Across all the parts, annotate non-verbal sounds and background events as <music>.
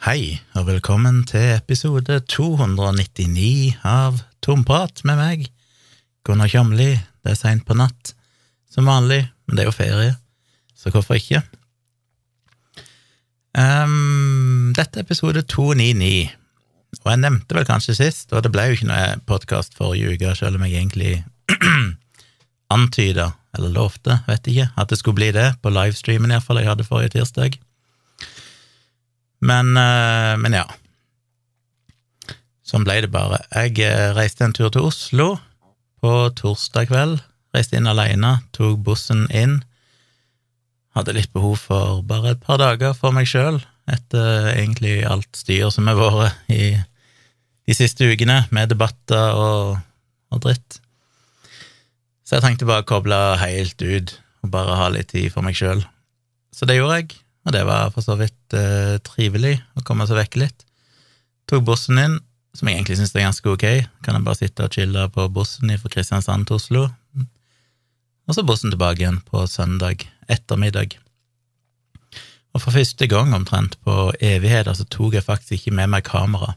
Hei, og velkommen til episode 299 av Tomprat med meg, Gunnar Kjomli. Det er seint på natt, som vanlig, men det er jo ferie, så hvorfor ikke? Um, dette er episode 299, og jeg nevnte vel kanskje sist, og det ble jo ikke noe podkast forrige uke, selv om jeg egentlig <clears throat> antyda, eller lovte, vet ikke, at det skulle bli det, på livestreamen iallfall jeg hadde forrige tirsdag. Men, eh, men ja. Sånn ble det bare. Jeg eh, reiste en tur til Oslo på torsdag kveld. Reiste inn alene, tok bussen inn. Hadde litt behov for bare et par dager for meg sjøl, etter egentlig alt styr som har vært i de siste ukene, med debatter og, og dritt. Så jeg trengte bare å koble helt ut og bare ha litt tid for meg sjøl. Så det gjorde jeg. Og det var for så vidt eh, trivelig å komme seg vekk litt. Tok bussen inn, som jeg egentlig syns er ganske ok. Kan jeg bare sitte og chille på bussen fra Kristiansand til Oslo. Og så bussen tilbake igjen på søndag ettermiddag. Og for første gang omtrent på evigheter så tok jeg faktisk ikke med meg kamera.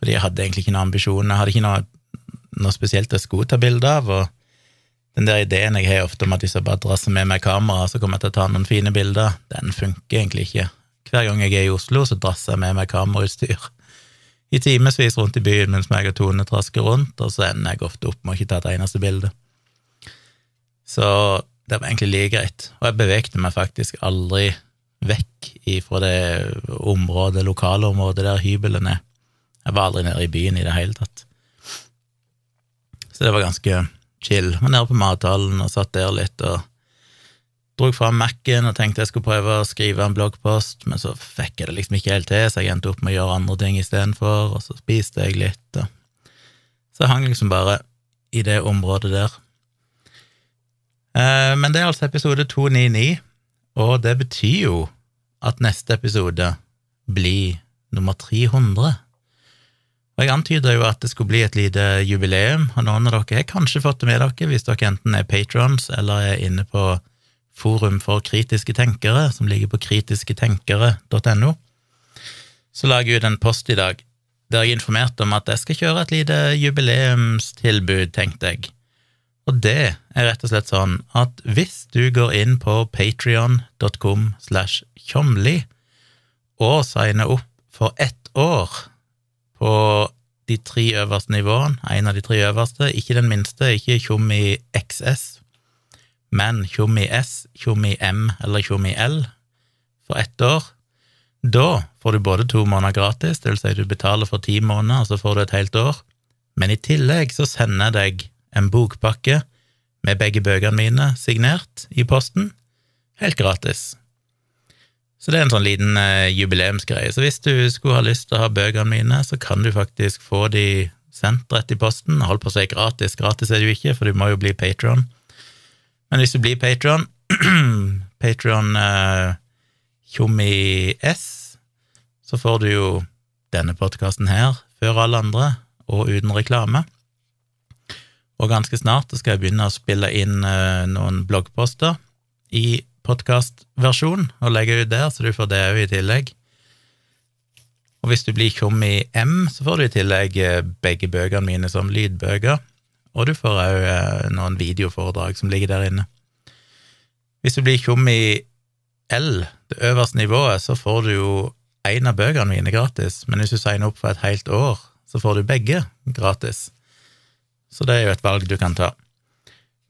Fordi jeg hadde egentlig ikke noen ambisjoner. Jeg hadde ikke noe, noe spesielt jeg skulle ta bilde av. og den der ideen jeg har ofte om at hvis jeg bare drasser med meg kamera, så kommer jeg til å ta noen fine bilder, den funker egentlig ikke. Hver gang jeg er i Oslo, så drasser jeg med meg kamerautstyr i timevis rundt i byen mens meg og Tone trasker rundt, og så ender jeg ofte opp med å ikke ta et eneste bilde. Så det var egentlig like greit. Og jeg bevegde meg faktisk aldri vekk ifra det området, lokalområdet der hybelen er. Jeg var aldri nede i byen i det hele tatt. Så det var ganske chill. Var nede på mathallen og satt der litt og dro fram Mac-en og tenkte jeg skulle prøve å skrive en bloggpost, men så fikk jeg det liksom ikke helt til, så jeg endte opp med å gjøre andre ting istedenfor, og så spiste jeg litt, og så jeg hang liksom bare i det området der. Eh, men det er altså episode 299, og det betyr jo at neste episode blir nummer 300. Og Jeg antyder jo at det skulle bli et lite jubileum, og noen av dere har kanskje fått det med dere hvis dere enten er patrons eller er inne på Forum for kritiske tenkere, som ligger på kritisketenkere.no. Så lager jeg ut en post i dag der jeg informerte om at jeg skal kjøre et lite jubileumstilbud, tenkte jeg. Og det er rett og slett sånn at hvis du går inn på patrion.com slash tjomli og signer opp for ett år på de tre øverste nivåene, en av de tre øverste, ikke den minste, ikke Tjommi XS, men Tjommi S, Tjommi M eller Tjommi L for ett år. Da får du både to måneder gratis, det vil si du betaler for ti måneder, og så får du et helt år, men i tillegg så sender jeg deg en bokpakke med begge bøkene mine signert i posten, helt gratis. Så det er en sånn liten eh, jubileumsgreie. Så hvis du skulle ha lyst til å ha bøkene mine, så kan du faktisk få de sendt rett i posten. Hold på å si gratis, gratis er det jo ikke, for du må jo bli patron. Men hvis du blir patron, <clears throat> patron uh, Tjommi S, så får du jo denne podkasten her før alle andre, og uten reklame. Og ganske snart skal jeg begynne å spille inn eh, noen bloggposter i podkastversjon og legge ut der, så du får det òg i tillegg. Og hvis du blir kommet i M, så får du i tillegg eh, begge bøkene mine som lydbøker, og du får òg eh, noen videoforedrag som ligger der inne. Hvis du blir kommet i L, det øverste nivået, så får du jo én av bøkene mine gratis, men hvis du signer opp for et helt år, så får du begge gratis. Så det er jo et valg du kan ta.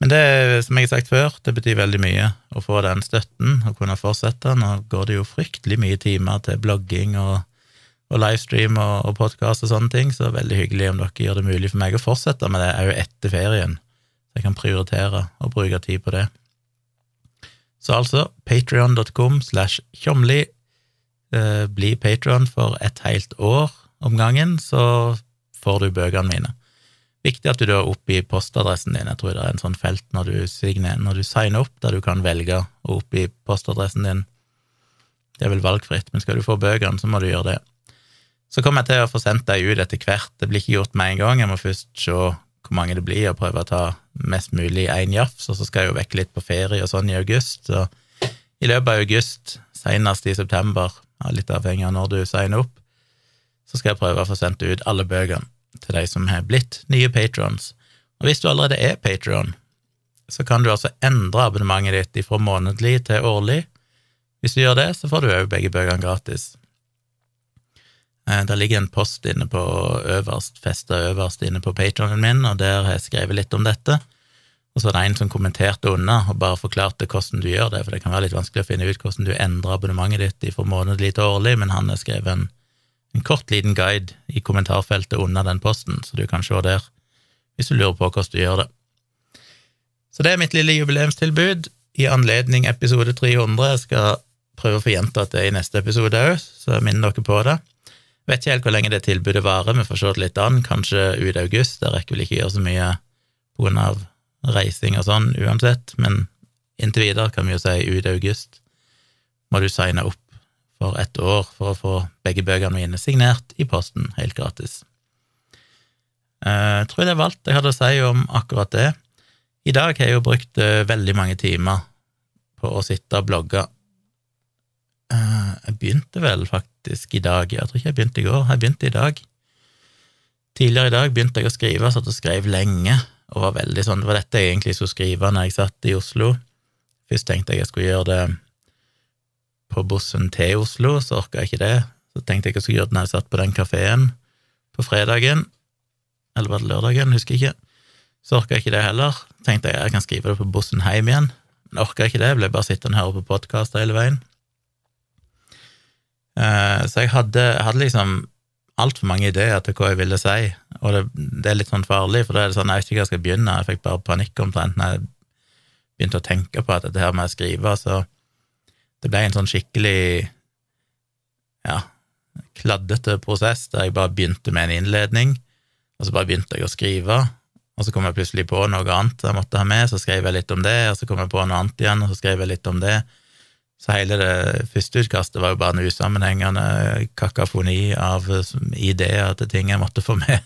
Men det, som jeg har sagt før, det betyr veldig mye å få den støtten og kunne fortsette. Nå går det jo fryktelig mye timer til blogging og, og livestream og, og podkast og sånne ting, så det er veldig hyggelig om dere gjør det mulig for meg å fortsette med det òg etter ferien, så jeg kan prioritere og bruke tid på det. Så altså patrion.com slash tjomli. Eh, bli patron for et helt år om gangen, så får du bøkene mine. Viktig at du da oppgir postadressen din. Jeg tror det er en sånn felt når du, signer, når du signer opp, der du kan velge å oppgi postadressen din. Det er vel valgfritt, men skal du få bøkene, så må du gjøre det. Så kommer jeg til å få sendt deg ut etter hvert. Det blir ikke gjort med en gang. Jeg må først se hvor mange det blir, og prøve å ta mest mulig i én jafs, og så skal jeg jo vekke litt på ferie og sånn i august. Så i løpet av august, senest i september, litt avhengig av når du signer opp, så skal jeg prøve å få sendt ut alle bøkene til de som har blitt nye patrons. Og hvis du allerede er patron, så kan du altså endre abonnementet ditt fra månedlig til årlig. Hvis du gjør det, så får du òg begge bøkene gratis. Eh, der ligger en post inne på øverst, festa øverst inne på patronen min, og der har jeg skrevet litt om dette. Og så er det en som kommenterte unna og bare forklarte hvordan du gjør det, for det kan være litt vanskelig å finne ut hvordan du endrer abonnementet ditt fra månedlig til årlig, men han har skrevet en, en, kort, liten guide i kommentarfeltet under den posten, så du kan se der hvis du lurer på hvordan du gjør det. Så det er mitt lille jubileumstilbud i anledning episode 300. Jeg skal prøve å få gjentatt det i neste episode òg, så minner dere på det. Jeg vet ikke helt hvor lenge det tilbudet varer, vi får se det litt an, kanskje ut august. Jeg rekker vel ikke gjøre så mye av reising og sånn uansett, men inntil videre kan vi jo si ut august må du signe opp for ett år for å få begge bøkene mine signert i posten, helt gratis. Jeg tror det var alt jeg hadde å si om akkurat det. I dag har jeg jo brukt eh, veldig mange timer på å sitte og blogge. Eh, jeg begynte vel faktisk i dag, jeg tror ikke jeg begynte i går, jeg begynte i dag. Tidligere i dag begynte jeg å skrive, satt og skrev lenge, og var veldig sånn, det var dette jeg egentlig skulle skrive når jeg satt i Oslo. Først tenkte jeg jeg skulle gjøre det på bussen til Oslo, så orka jeg ikke det. Så tenkte jeg jeg skulle gjøre når jeg satt på den kafeen på fredagen, eller var det lørdagen, husker jeg ikke. Så orka jeg ikke det heller. Tenkte jeg jeg kan skrive det på bussen hjem igjen, men orka ikke det, ble bare sittende og høre på podkast hele veien. Eh, så jeg hadde, hadde liksom altfor mange ideer til hva jeg ville si, og det, det, er litt sånn farlig, for da er det sånn jeg vet ikke hva jeg skal begynne, jeg fikk bare panikk omtrent når jeg begynte å tenke på at dette her med å skrive, så det ble en sånn skikkelig ja, kladdete prosess der jeg bare begynte med en innledning, og så bare begynte jeg å skrive, og så kom jeg plutselig på noe annet jeg måtte ha med, så skrev jeg litt om det, og så kom jeg på noe annet igjen, og så skrev jeg litt om det, så hele det første utkastet var jo bare en usammenhengende kakafoni av ideer til ting jeg måtte få med.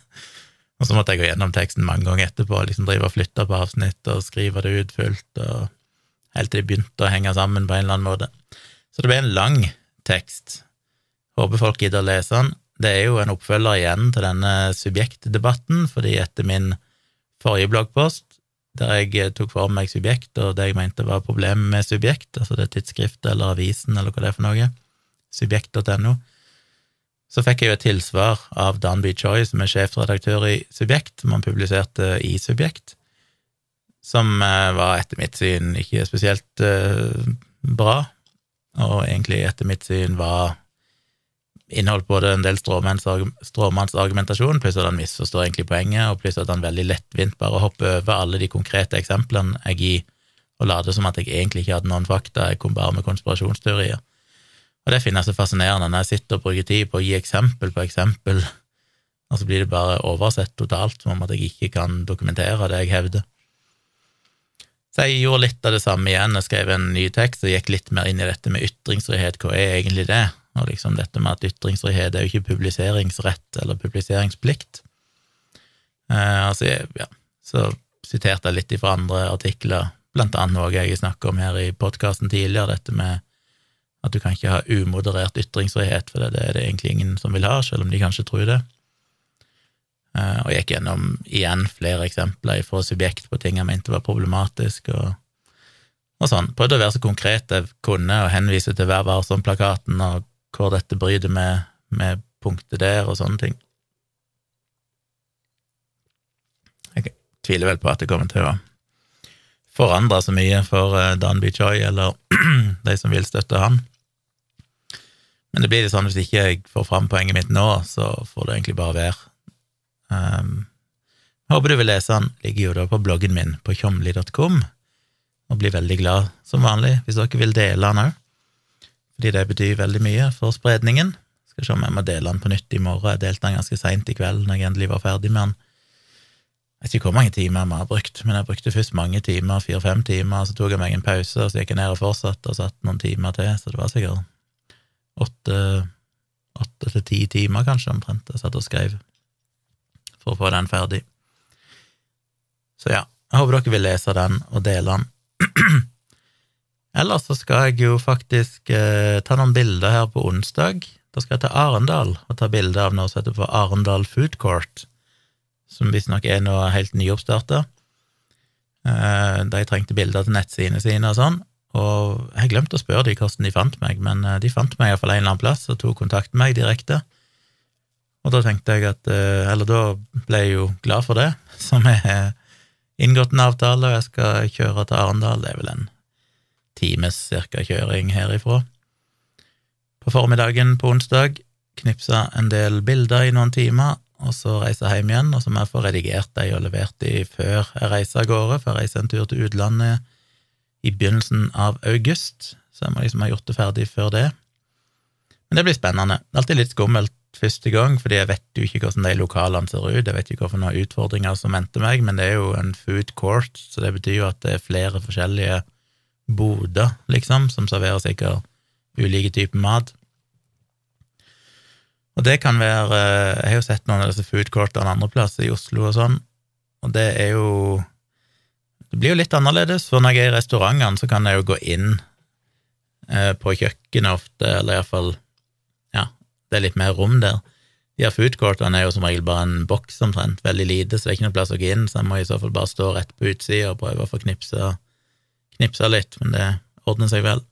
Og så måtte jeg gå gjennom teksten mange ganger etterpå, liksom drive og flytte på avsnitt og skrive det ut fullt, og helt til de begynte å henge sammen på en eller annen måte. Så det ble en lang tekst. Håper folk gidder å lese den. Det er jo en oppfølger igjen til denne subjektdebatten, fordi etter min forrige bloggpost der jeg eh, tok for meg subjekt og det jeg mente var problemet med subjekt, altså det tidsskriftet eller avisen eller hva det er for noe, subjekt.no, så fikk jeg jo et tilsvar av Dan B. Choi, som er sjefredaktør i Subjekt, som han publiserte i Subjekt, som eh, var etter mitt syn ikke spesielt uh, bra, og egentlig etter mitt syn var inneholdt både en del stråmannsargumentasjon, pluss at han misforstår egentlig poenget, og pluss at han veldig lettvint bare hopper over alle de konkrete eksemplene jeg gir, og later som at jeg egentlig ikke hadde noen fakta, jeg kom bare med konspirasjonsteorier. Og det finner jeg så fascinerende når jeg sitter og bruker tid på å gi eksempel på eksempel, og så blir det bare oversett totalt, som om at jeg ikke kan dokumentere det jeg hevder. Så jeg gjorde litt av det samme igjen, jeg skrev en ny tekst og gikk litt mer inn i dette med ytringsfrihet, hva er egentlig det? Og liksom dette med at ytringsfrihet er jo ikke publiseringsrett eller publiseringsplikt. Eh, altså, ja, så siterte jeg litt fra andre artikler, blant annet noe jeg snakket om her i podkasten tidligere, dette med at du kan ikke ha umoderert ytringsfrihet, for det er det egentlig ingen som vil ha, selv om de kanskje tror det. Eh, og gikk gjennom igjen flere eksempler fra subjekt på ting jeg mente var problematisk, og, og sånn. Prøvde å være så konkret jeg kunne, og henvise til Vær varsom-plakaten og hvor dette bryter med, med punktet der, og sånne ting. Jeg tviler vel på at det kommer til å forandre så mye for Danby Dan B. Choi, eller <clears throat> de som vil støtte han. Men det blir litt sånn hvis ikke jeg får fram poenget mitt nå, så får det egentlig bare være. Um, jeg håper du vil lese den. Ligger jo da på bloggen min på tjomli.com, og blir veldig glad som vanlig hvis dere vil dele den òg fordi det betyr veldig mye for spredningen. Skal se om jeg må dele den på nytt i morgen. Jeg delte den ganske seint i kveld når jeg endelig var ferdig med den. Jeg vet ikke hvor mange timer vi har brukt, men jeg brukte først mange timer, fire-fem timer, så tok jeg meg en pause, og så gikk jeg ned og fortsatte og satt noen timer til, så det var sikkert åtte, åtte til ti timer, kanskje, omtrent, jeg satt og skrev for å få den ferdig. Så ja, jeg håper dere vil lese den og dele den. <clears throat> Ellers så skal jeg jo faktisk eh, ta noen bilder her på onsdag. Da skal jeg til Arendal og ta bilde av noe som heter for Arendal Food Court, som visstnok er noe helt nyoppstarta. Eh, de trengte bilder til nettsidene sine og sånn, og jeg glemte å spørre dem hvordan de fant meg, men eh, de fant meg iallfall en eller annen plass og tok kontakt med meg direkte. Og da tenkte jeg at eh, Eller da ble jeg jo glad for det, <laughs> som har inngått en avtale, og jeg skal kjøre til Arendal. Det er vel en times cirka kjøring herifra. På formiddagen på onsdag knipsa en del bilder i noen timer, og så reise hjem igjen, og så må jeg få redigert de og levert de før jeg reiser av gårde, for jeg reiser en tur til utlandet i begynnelsen av august, så jeg må liksom ha gjort det ferdig før det. Men det blir spennende. Alltid litt skummelt første gang, fordi jeg vet jo ikke hvordan de lokalene ser ut, jeg vet ikke hvilke utfordringer som venter meg, men det er jo en food court, så det betyr jo at det er flere forskjellige boder, liksom, som serverer sikkert ulike typer mat. Og det kan være Jeg har jo sett noen av disse food courtene andre plasser, i Oslo og sånn, og det er jo Det blir jo litt annerledes, for når jeg er i restaurantene, så kan jeg jo gå inn eh, på kjøkkenet ofte, eller iallfall det er litt mer rom der. De her foodcourtene er jo som regel bare en boks omtrent, veldig lite, så det er ikke noe plass å gå inn, så jeg må i så fall bare stå rett på utsida og prøve å få knipsa, knipsa litt, men det ordner seg vel.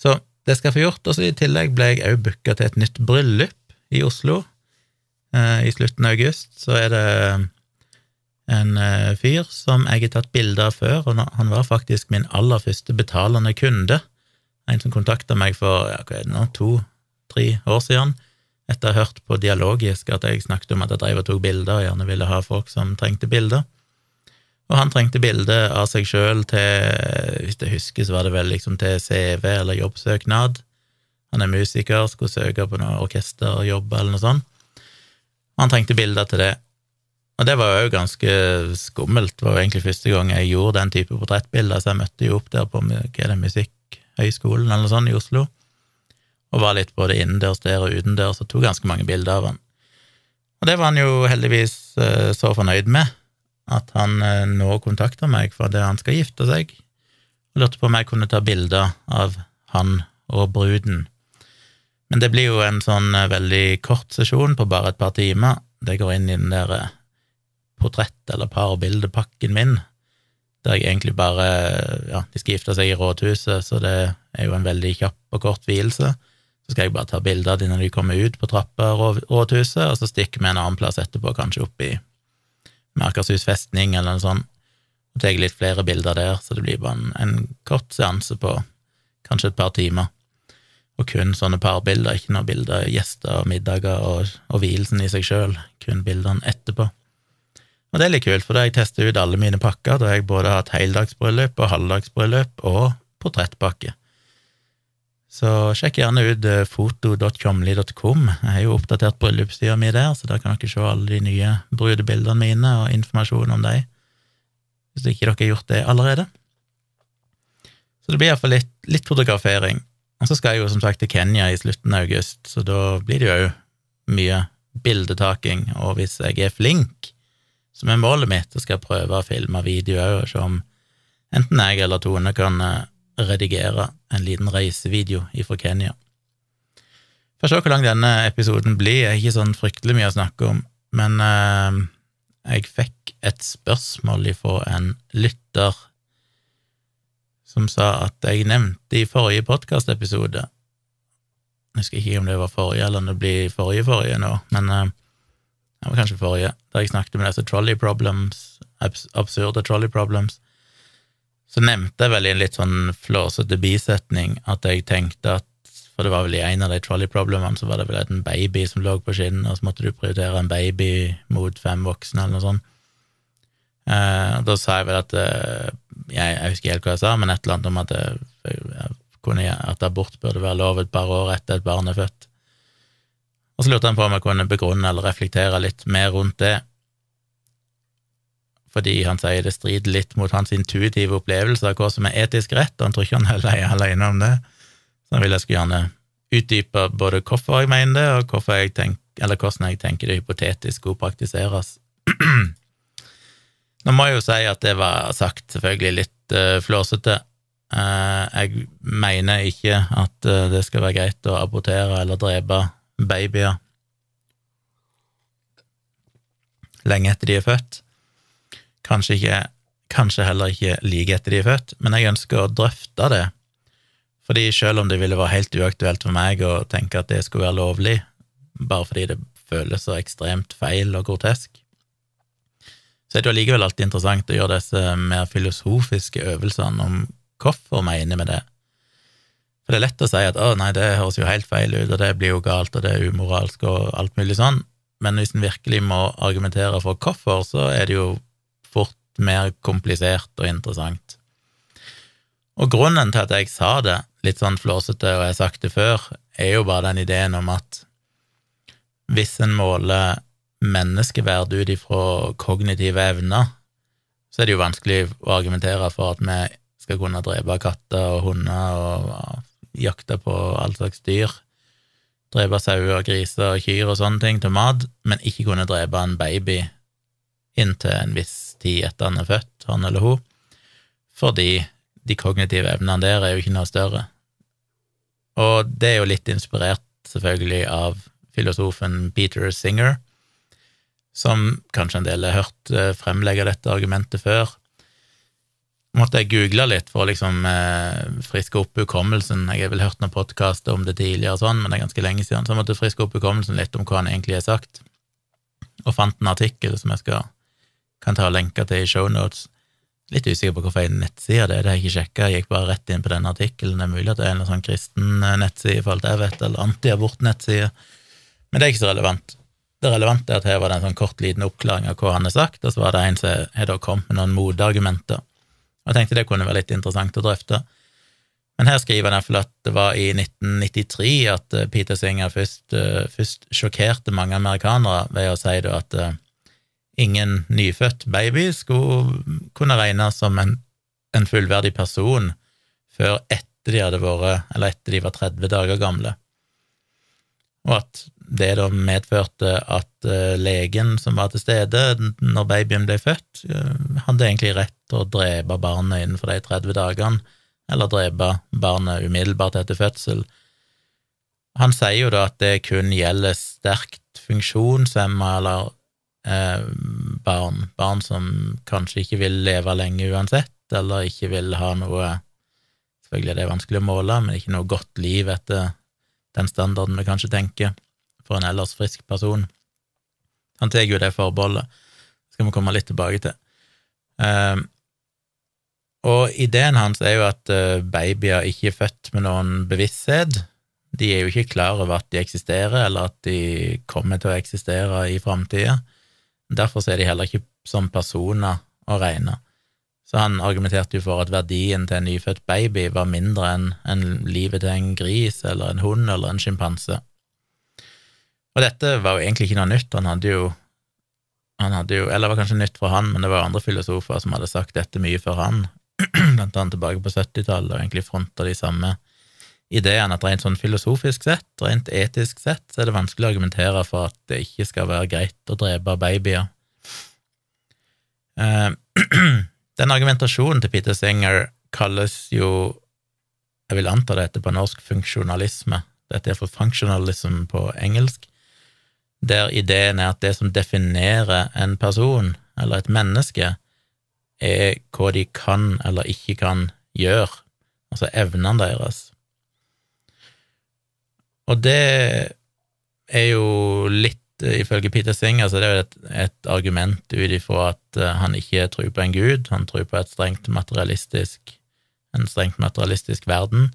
Så det skal jeg få gjort. Og så i tillegg ble jeg òg booka til et nytt bryllup i Oslo. Eh, I slutten av august så er det en eh, fyr som jeg har tatt bilder av før, og han var faktisk min aller første betalende kunde. En som kontakta meg for ja, hva er det nå, to-tre år siden, etter å ha hørt på Dialogisk at jeg snakket om at jeg drev og tok bilder og gjerne ville ha folk som trengte bilder. Og han trengte bilde av seg sjøl til, hvis jeg husker, så var det vel liksom til CV eller jobbsøknad. Han er musiker, skulle søke på noe orkesterjobb eller noe sånt. Han trengte bilder til det. Og det var jo ganske skummelt. Det var jo egentlig første gang jeg gjorde den type portrettbilder, så jeg møtte jo opp der på hva er det, Musikkhøgskolen eller noe sånt i Oslo, og var litt både innendørs der og utendørs og tok ganske mange bilder av han. Og det var han jo heldigvis eh, så fornøyd med at han eh, nå kontakter meg for det han skal gifte seg, og lurte på om jeg kunne ta bilder av han og bruden. Men det blir jo en sånn eh, veldig kort sesjon på bare et par timer. Det går inn i den der portrett- eller parbildepakken min, der jeg egentlig bare Ja, de skal gifte seg i rådhuset, så det er jo en veldig kjapp og kort vielse. Så skal jeg bare ta bilder av dem når de kommer ut på trappa av rådhuset, og så stikker vi en annen plass etterpå, kanskje opp i Akershus festning eller noe sånt, og tar litt flere bilder der, så det blir bare en, en kort seanse på kanskje et par timer. Og kun sånne parbilder, ikke noe bilder av gjester og middager og, og vielsen i seg sjøl, kun bildene etterpå. Og det er litt kult, for da jeg tester ut alle mine pakker, da har jeg både hatt heldagsbryllup og halvdagsbryllup og portrettpakke. Så sjekk gjerne ut foto.comly.com. Jeg har jo oppdatert bryllupssida mi der, så der kan dere se alle de nye brudebildene mine og informasjon om dem, hvis ikke dere har gjort det allerede. Så det blir iallfall litt, litt fotografering. Og så skal jeg jo som sagt til Kenya i slutten av august, så da blir det jo mye bildetaking, og hvis jeg er flink, som er målet mitt, så skal jeg prøve å filme video òg, og se om enten jeg eller Tone kan eh, redigere en liten reisevideo ifra Kenya. Får se hvor lang denne episoden blir, jeg er ikke sånn fryktelig mye å snakke om, men eh, jeg fikk et spørsmål ifra en lytter som sa at jeg nevnte i forrige podkastepisode Jeg husker ikke om det var forrige eller om det blir forrige forrige nå, men eh, det var kanskje forrige, der jeg snakket med disse trolley problems, absurde trolley problems, så nevnte jeg vel i en litt sånn flåsete bisetning at jeg tenkte at For det var vel i en av de trolley-problemene så var det vel en baby som lå på skinnen, og så måtte du prioritere en baby mot fem voksne, eller noe sånt. Eh, da sa jeg vel at eh, jeg, jeg, husker helt hva jeg sa, men et eller annet om at, jeg, jeg kunne, at abort burde være lov et par år etter et barn er født. Og så lurte han på om jeg kunne begrunne eller reflektere litt mer rundt det fordi han sier det strider litt mot hans intuitive opplevelse av hva som er etisk rett, han tror ikke han er alene om det. Så han vil jeg skulle gjerne utdype både hvorfor jeg mener det, og jeg tenk, eller hvordan jeg tenker det hypotetisk skulle praktiseres. <clears throat> Nå må jeg jo si at det var sagt selvfølgelig litt uh, flåsete, Uh, jeg mener ikke at uh, det skal være greit å abortere eller drepe babyer lenge etter de er født. Kanskje, ikke, kanskje heller ikke like etter de er født, men jeg ønsker å drøfte det. Fordi selv om det ville være helt uaktuelt for meg å tenke at det skulle være lovlig, bare fordi det føles så ekstremt feil og grotesk, så er det jo allikevel alltid interessant å gjøre disse mer filosofiske øvelsene om hvorfor mening med det. For det er lett å si at å nei, det høres jo helt feil ut, og det blir jo galt, og det er umoralsk og alt mulig sånn, men hvis en virkelig må argumentere for hvorfor, så er det jo fort mer komplisert og interessant. Og grunnen til at jeg sa det, litt sånn flåsete, og jeg har sagt det før, er jo bare den ideen om at hvis en måler menneskeverd ut ifra kognitive evner, så er det jo vanskelig å argumentere for at vi skal kunne drepe katter og hunder og jakte på all slags dyr drepe sauer og griser og kyr og sånne ting til mat, men ikke kunne drepe en baby inntil en viss tid etter han er født, han eller hun, fordi de kognitive evnene der er jo ikke noe større. Og det er jo litt inspirert, selvfølgelig, av filosofen Peter Singer, som kanskje en del har hørt eh, fremlegge dette argumentet før, måtte jeg google litt for å liksom eh, friske opp hukommelsen. Jeg har vel hørt noen podkaster om det tidligere, sånn, men det er ganske lenge siden, så jeg måtte friske opp hukommelsen litt om hva han egentlig har sagt, og fant en artikkel som jeg skal, kan ta lenker til i shownotes. Litt usikker på hvorfor nettside det er, det har jeg ikke sjekka, jeg gikk bare rett inn på den artikkelen. Det er mulig at det er en sånn kristen eh, nettside, for alt jeg vet, eller antiabort-nettside, men det er ikke så relevant. Det relevante er at her var det en sånn kort, liten oppklaring av hva han har sagt, og så var det en som har kommet med noen motargumenter og Jeg tenkte det kunne være litt interessant å drøfte. Men her skriver han iallfall at det var i 1993 at eh, Peter Singer først, uh, først sjokkerte mange amerikanere ved å si at ingen nyfødt baby skulle kunne regnes som en, en, fullverdig person før etter de hadde vært, eller etter de var 30 dager gamle. Og at det da medførte at uh, legen som var til stede når babyen ble født, hadde egentlig rett til å drepe barnet innenfor de 30 dagene, eller drepe barnet umiddelbart etter fødsel. Han sier jo da at det kun gjelder sterkt funksjonshemma eller eh, barn, barn som kanskje ikke vil leve lenge uansett, eller ikke vil ha noe Selvfølgelig er det vanskelig å måle, men ikke noe godt liv etter den standarden vi kanskje tenker for en ellers frisk person. Han tar jo det forbeholdet, det skal vi komme litt tilbake til. Eh, og ideen hans er jo at eh, babyer ikke er født med noen bevissthet. De er jo ikke klar over at de eksisterer, eller at de kommer til å eksistere i framtida. Derfor er de heller ikke som personer å regne. Så han argumenterte jo for at verdien til en nyfødt baby var mindre enn en livet til en gris eller en hund eller en sjimpanse. Og dette var jo egentlig ikke noe nytt. Han hadde jo han hadde jo, Eller det var kanskje nytt for han, men det var andre filosofer som hadde sagt dette mye før han, <clears throat> blant annet tilbake på 70-tallet, og egentlig fronta de samme ideene, at rent sånn filosofisk sett, rent etisk sett, så er det vanskelig å argumentere for at det ikke skal være greit å drepe babyer. Eh, <clears throat> den argumentasjonen til Peter Singer kalles jo, jeg vil anta det heter på norsk, funksjonalisme. Dette er for functionalism på engelsk, der ideen er at det som definerer en person, eller et menneske, er hva de kan eller ikke kan gjøre, altså evnene deres. Og det er jo litt, ifølge Peter Singer, så det er jo et, et argument ut ifra at eh, han ikke tror på en gud, han tror på et strengt materialistisk, en strengt materialistisk verden.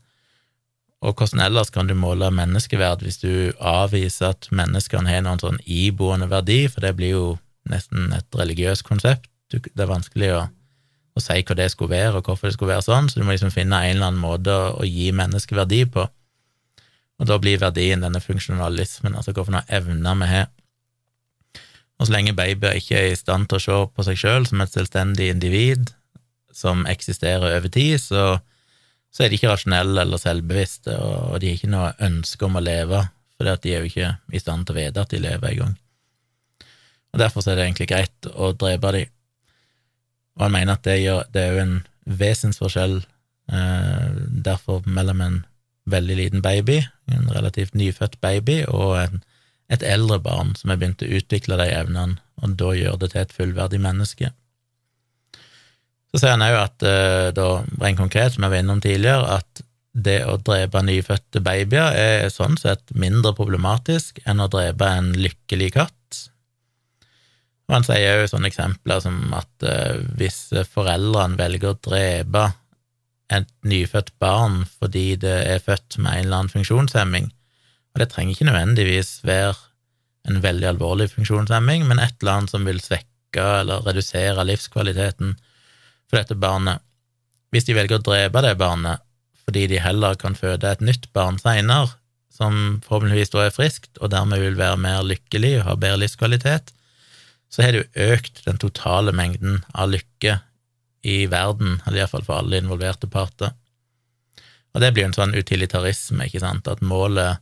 Og hvordan ellers kan du måle menneskeverd hvis du avviser at menneskene har noen sånn iboende verdi, for det blir jo nesten et religiøst konsept. Det er vanskelig å å si hva det skulle være, og hvorfor det skulle være sånn, så du må liksom finne en eller annen måte å gi menneskeverdi på. Og da blir verdien denne funksjonalismen, altså hvilke evner vi har. Og så lenge babyer ikke er i stand til å se på seg sjøl som et selvstendig individ som eksisterer over tid, så, så er de ikke rasjonelle eller selvbevisste, og de har ikke noe ønske om å leve, for de er jo ikke i stand til å vite at de lever engang. Og derfor er det egentlig greit å drepe dem. Og han mener at det, gjør, det er jo en vesensforskjell Eh, derfor mellom en veldig liten baby, en relativt nyfødt baby, og en, et eldre barn som har begynt å utvikle de evnene, og da gjør det til et fullverdig menneske. Så sier han òg at, eh, da, rent konkret, som jeg var innom tidligere, at det å drepe nyfødte babyer er sånn sett mindre problematisk enn å drepe en lykkelig katt. Og han sier jo sånne eksempler som at uh, hvis foreldrene velger å drepe et nyfødt barn fordi det er født med en eller annen funksjonshemming, og det trenger ikke nødvendigvis være en veldig alvorlig funksjonshemming, men et eller annet som vil svekke eller redusere livskvaliteten for dette barnet. Hvis de velger å drepe det barnet fordi de heller kan føde et nytt barn seinere, som forhåpentligvis da er friskt, og dermed vil være mer lykkelig og ha bedre livskvalitet, så har det jo økt den totale mengden av lykke i verden, eller iallfall for alle involverte parter. Og det blir jo en sånn utilitarisme, ikke sant, at målet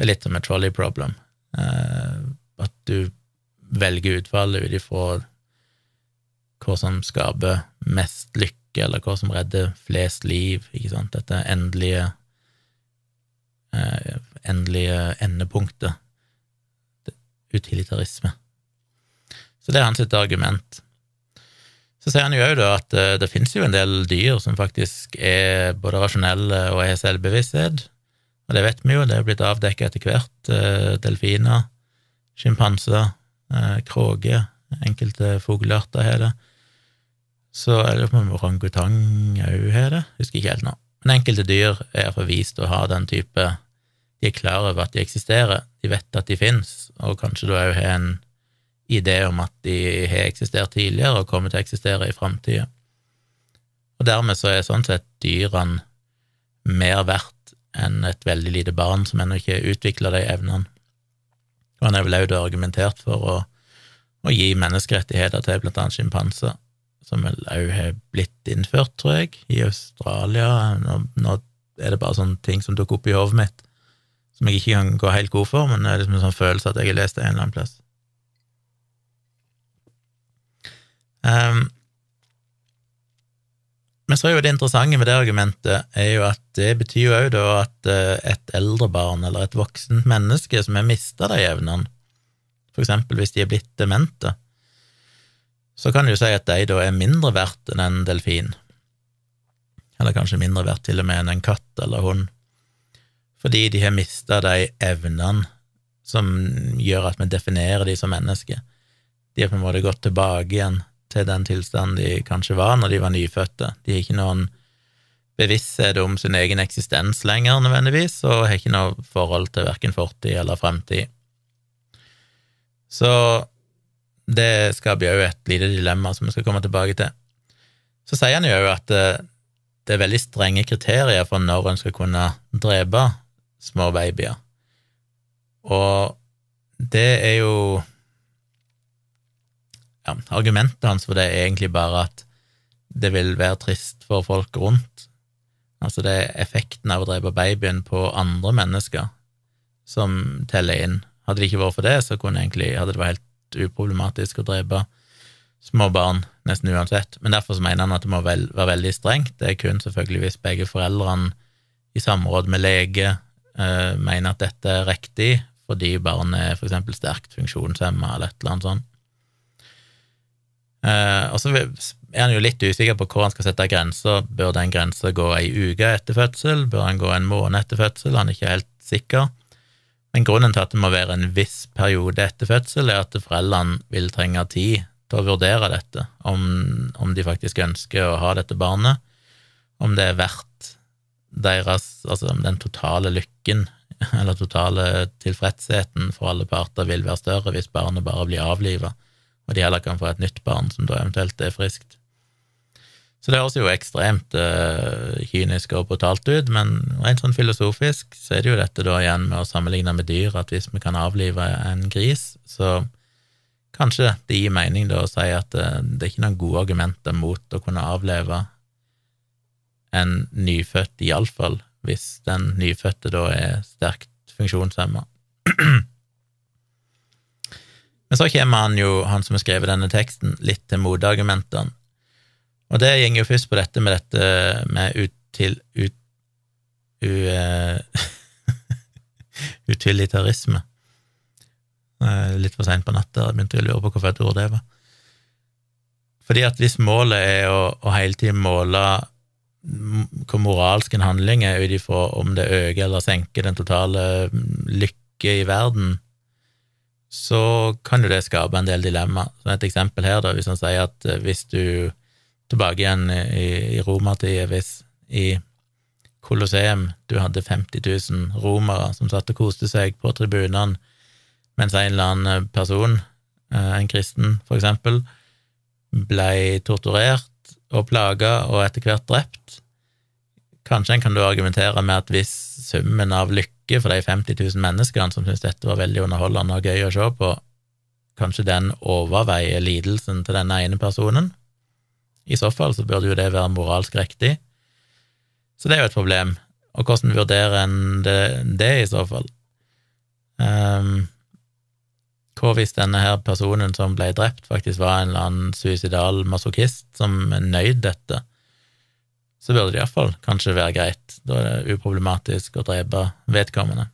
er litt som et trolley problem. Eh, at du velger utfallet ut ifra hva som skaper mest lykke, eller hva som redder flest liv, ikke sant, dette endelige eh, endelige endepunktet. Utilitarisme. Så det er hans argument. Så sier han jo òg at uh, det finnes jo en del dyr som faktisk er både rasjonelle og har selvbevissthet, og det vet vi jo, det er blitt avdekket etter hvert. Uh, delfiner, sjimpanser, uh, kråker, enkelte fuglearter har det. Så på om orangutang òg har det, husker ikke helt nå. Men enkelte dyr er iallfall vist å ha den type De er klar over at de eksisterer, de vet at de finnes, og kanskje da òg har en idé om at de har eksistert tidligere og kommer til å eksistere i framtida. Og dermed så er sånn sett dyrene mer verdt enn et veldig lite barn som ennå ikke har utvikla de evnene. Og han er vel òg argumentert for å, å, gi menneskerettigheter til blant annet sjimpanser, som vel òg har blitt innført, tror jeg, i Australia. Nå, nå er det bare sånne ting som dukker opp i hodet mitt, som jeg ikke kan gå helt god for, men det er liksom en sånn følelse at jeg har lest det en eller annen plass. Um, men så er jo det interessante med det argumentet er jo at det betyr jo òg da at eh, et eldre barn eller et voksent menneske som har mista de evnene, for eksempel hvis de er blitt demente, så kan du jo si at de da er mindre verdt enn en delfin, eller kanskje mindre verdt til og med enn en katt eller hund, fordi de har mista de evnene som gjør at vi definerer de som mennesker. De har på en måte gått tilbake igjen til den tilstanden de kanskje var når de var nyfødte. De har ikke noen bevissthet om sin egen eksistens lenger, nødvendigvis, og har ikke noe forhold til verken fortid eller fremtid. Så det skaper jo et lite dilemma som vi skal komme tilbake til. Så sier han jo at eh, det er veldig strenge kriterier for når en skal kunne drepe små babyer, og det er jo ja, Argumentet hans for det er egentlig bare at det vil være trist for folk rundt. Altså, det er effekten av å drepe babyen på andre mennesker som teller inn. Hadde det ikke vært for det, så kunne egentlig, hadde det vært helt uproblematisk å drepe små barn nesten uansett. Men derfor mener han at det må vel, være veldig strengt. Det er kun selvfølgelig hvis begge foreldrene i samråd med lege eh, mener at dette er riktig fordi barnet er eksempel sterkt funksjonshemma eller et eller annet sånt. Uh, og så er han jo litt usikker på hvor han skal sette grenser. Bør den grensa gå ei uke etter fødsel? Bør han gå en måned etter fødsel? Han er ikke helt sikker. Men grunnen til at det må være en viss periode etter fødsel, er at foreldrene vil trenge tid til å vurdere dette, om, om de faktisk ønsker å ha dette barnet, om det er verdt deres Altså om den totale lykken eller totale tilfredsheten for alle parter vil være større hvis barnet bare blir avliva og de heller kan få et nytt barn som da eventuelt er friskt. Så det høres jo ekstremt uh, kynisk og brutalt ut, men rent sånn filosofisk så er det jo dette da igjen med å sammenligne med dyr, at hvis vi kan avlive en gris, så kanskje det gir mening da å si at uh, det er ikke noen gode argumenter mot å kunne avleve en nyfødt, iallfall hvis den nyfødte da er sterkt funksjonshemma. <clears throat> Men så kommer han jo, han som har skrevet denne teksten, litt til motargumentene. Og det går jo først på dette med dette med util, ut, u, uh, <laughs> utilitarisme. Litt for seint på natta, begynte å lure på hvorfor et ord det var. Fordi at hvis målet er å, å hele tiden måle hvor moralsk en handling er ut ifra om det øker eller senker den totale lykke i verden, så kan jo det skape en del dilemma. Så et eksempel her, da, hvis han sier at eh, hvis du tilbake igjen i, i romertida, hvis i Colosseum du hadde 50 000 romere som satt og koste seg på tribunene, mens en eller annen person, eh, en kristen for eksempel, blei torturert og plaga og etter hvert drept. Kanskje en kan du argumentere med at hvis summen av lykke for de 50 000 menneskene som syntes dette var veldig underholdende og gøy å se på, kanskje den overveier lidelsen til denne ene personen? I så fall så burde jo det være moralsk riktig. Så det er jo et problem. Og hvordan vurderer en det, det i så fall? Um, hva hvis denne her personen som ble drept, faktisk var en eller annen suicidal masochist som nøyd dette? Så burde det iallfall kanskje være greit. Da er det uproblematisk å drepe vedkommende.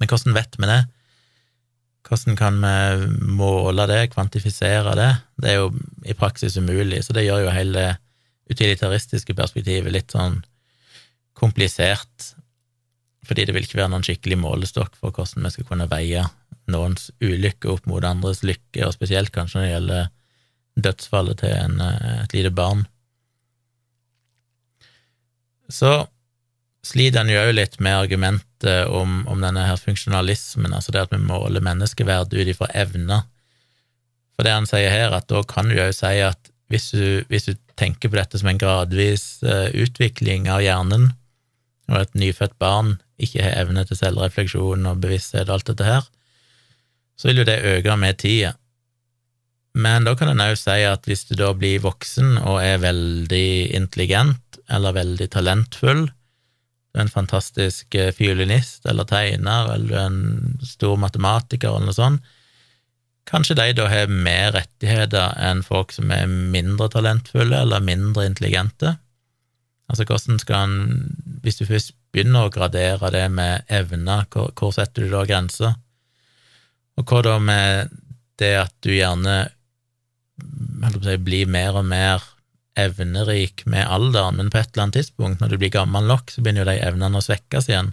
Men hvordan vet vi det? Hvordan kan vi måle det, kvantifisere det? Det er jo i praksis umulig, så det gjør jo hele det utilitaristiske perspektivet litt sånn komplisert, fordi det vil ikke være noen skikkelig målestokk for hvordan vi skal kunne veie noens ulykke opp mot andres lykke, og spesielt kanskje når det gjelder dødsfallet til en, eh, et lite barn. Så sliter en jo òg litt med argumentet om, om, denne her funksjonalismen, altså det at vi måler menneskeverd ut ifra evner. For det han sier her, at da kan du jo si at hvis du, hvis du, tenker på dette som en gradvis uh, utvikling av hjernen, og et nyfødt barn ikke har evne til selvrefleksjon og bevissthet og alt dette her, så vil jo det øke med tida. Men da kan en òg si at hvis du da blir voksen og er veldig intelligent eller veldig talentfull, du er en fantastisk eh, fiolinist eller tegner eller du er en stor matematiker eller noe sånt, kanskje de da har mer rettigheter enn folk som er mindre talentfulle eller mindre intelligente. Altså hvordan skal en, hvis du først begynner å gradere det med evner, hvor, hvor setter du da grenser? Og hva da med det at du gjerne si, blir mer og mer evnerik med alderen, men på et eller annet tidspunkt, når du blir gammel nok, så begynner jo de evnene å svekkes igjen.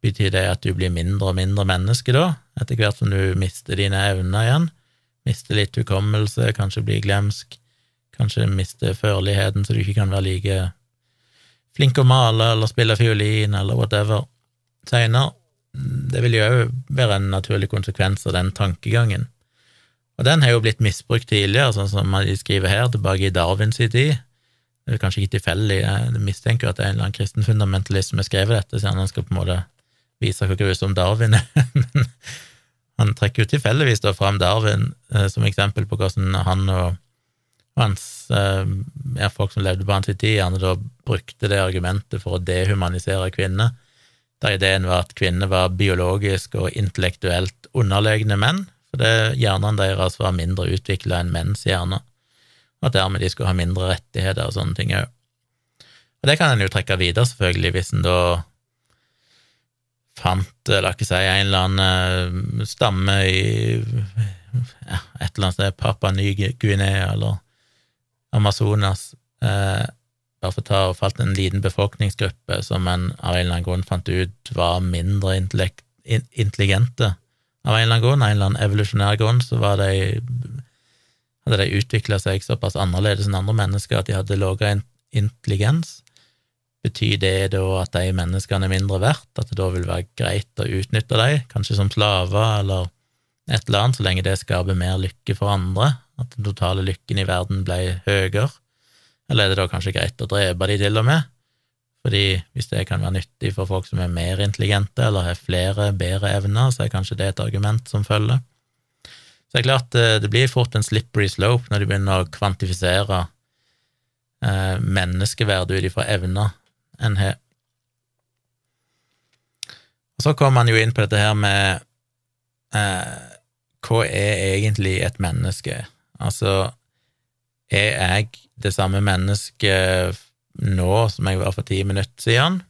Betyr det at du blir mindre og mindre menneske da, etter hvert som du mister dine evner igjen? Mister litt hukommelse, kanskje blir glemsk, kanskje mister førligheten så du ikke kan være like flink å male eller spille fiolin eller whatever seinere det vil jo òg være en naturlig konsekvens av den tankegangen. Og den har jo blitt misbrukt tidligere, sånn som de skriver her, tilbake i Darwins tid. Det er kanskje ikke tilfeldig, jeg mistenker at det er en eller annen kristen fundamentalist som har skrevet dette, siden han skal på en måte vise hvor grusom Darwin er. <laughs> Men han trekker jo tilfeldigvis da fram Darwin eh, som eksempel på hvordan han og hans eh, ja, folk som levde på hans tid, gjerne da brukte det argumentet for å dehumanisere kvinner der ideen var at kvinner var biologisk og intellektuelt underlegne menn, fordi hjernene deres var mindre utvikla enn menns hjerne, og at dermed de skulle ha mindre rettigheter og sånne ting òg. Og det kan en jo trekke videre, selvfølgelig, hvis en da fant, la ikke si, en eller annen eh, stamme i ja, et eller annet sted, Papua Ny-Guinea eller Amazonas, eh, bare for å ta og falt en liten befolkningsgruppe som en av en eller annen grunn fant ut var mindre intelligente. Av en eller annen grunn, en eller annen evolusjonær grunn, så var de, hadde de utvikla seg såpass annerledes enn andre mennesker at de hadde lavere intelligens. Betyr det da at de menneskene er mindre verdt, at det da vil være greit å utnytte dem, kanskje som slaver eller et eller annet, så lenge det skaper mer lykke for andre, at den totale lykken i verden ble høyere? Eller er det da kanskje greit å drepe de til og med? Fordi hvis det kan være nyttig for folk som er mer intelligente eller har flere, bedre evner, så er kanskje det et argument som følger. Så det er klart, eh, det blir fort en slippery slope når de begynner å kvantifisere eh, menneskeverdet ut ifra evner en har. Og så kommer man jo inn på dette her med eh, hva er egentlig et menneske? Altså, er jeg det samme mennesket nå som jeg var for ti minutter siden.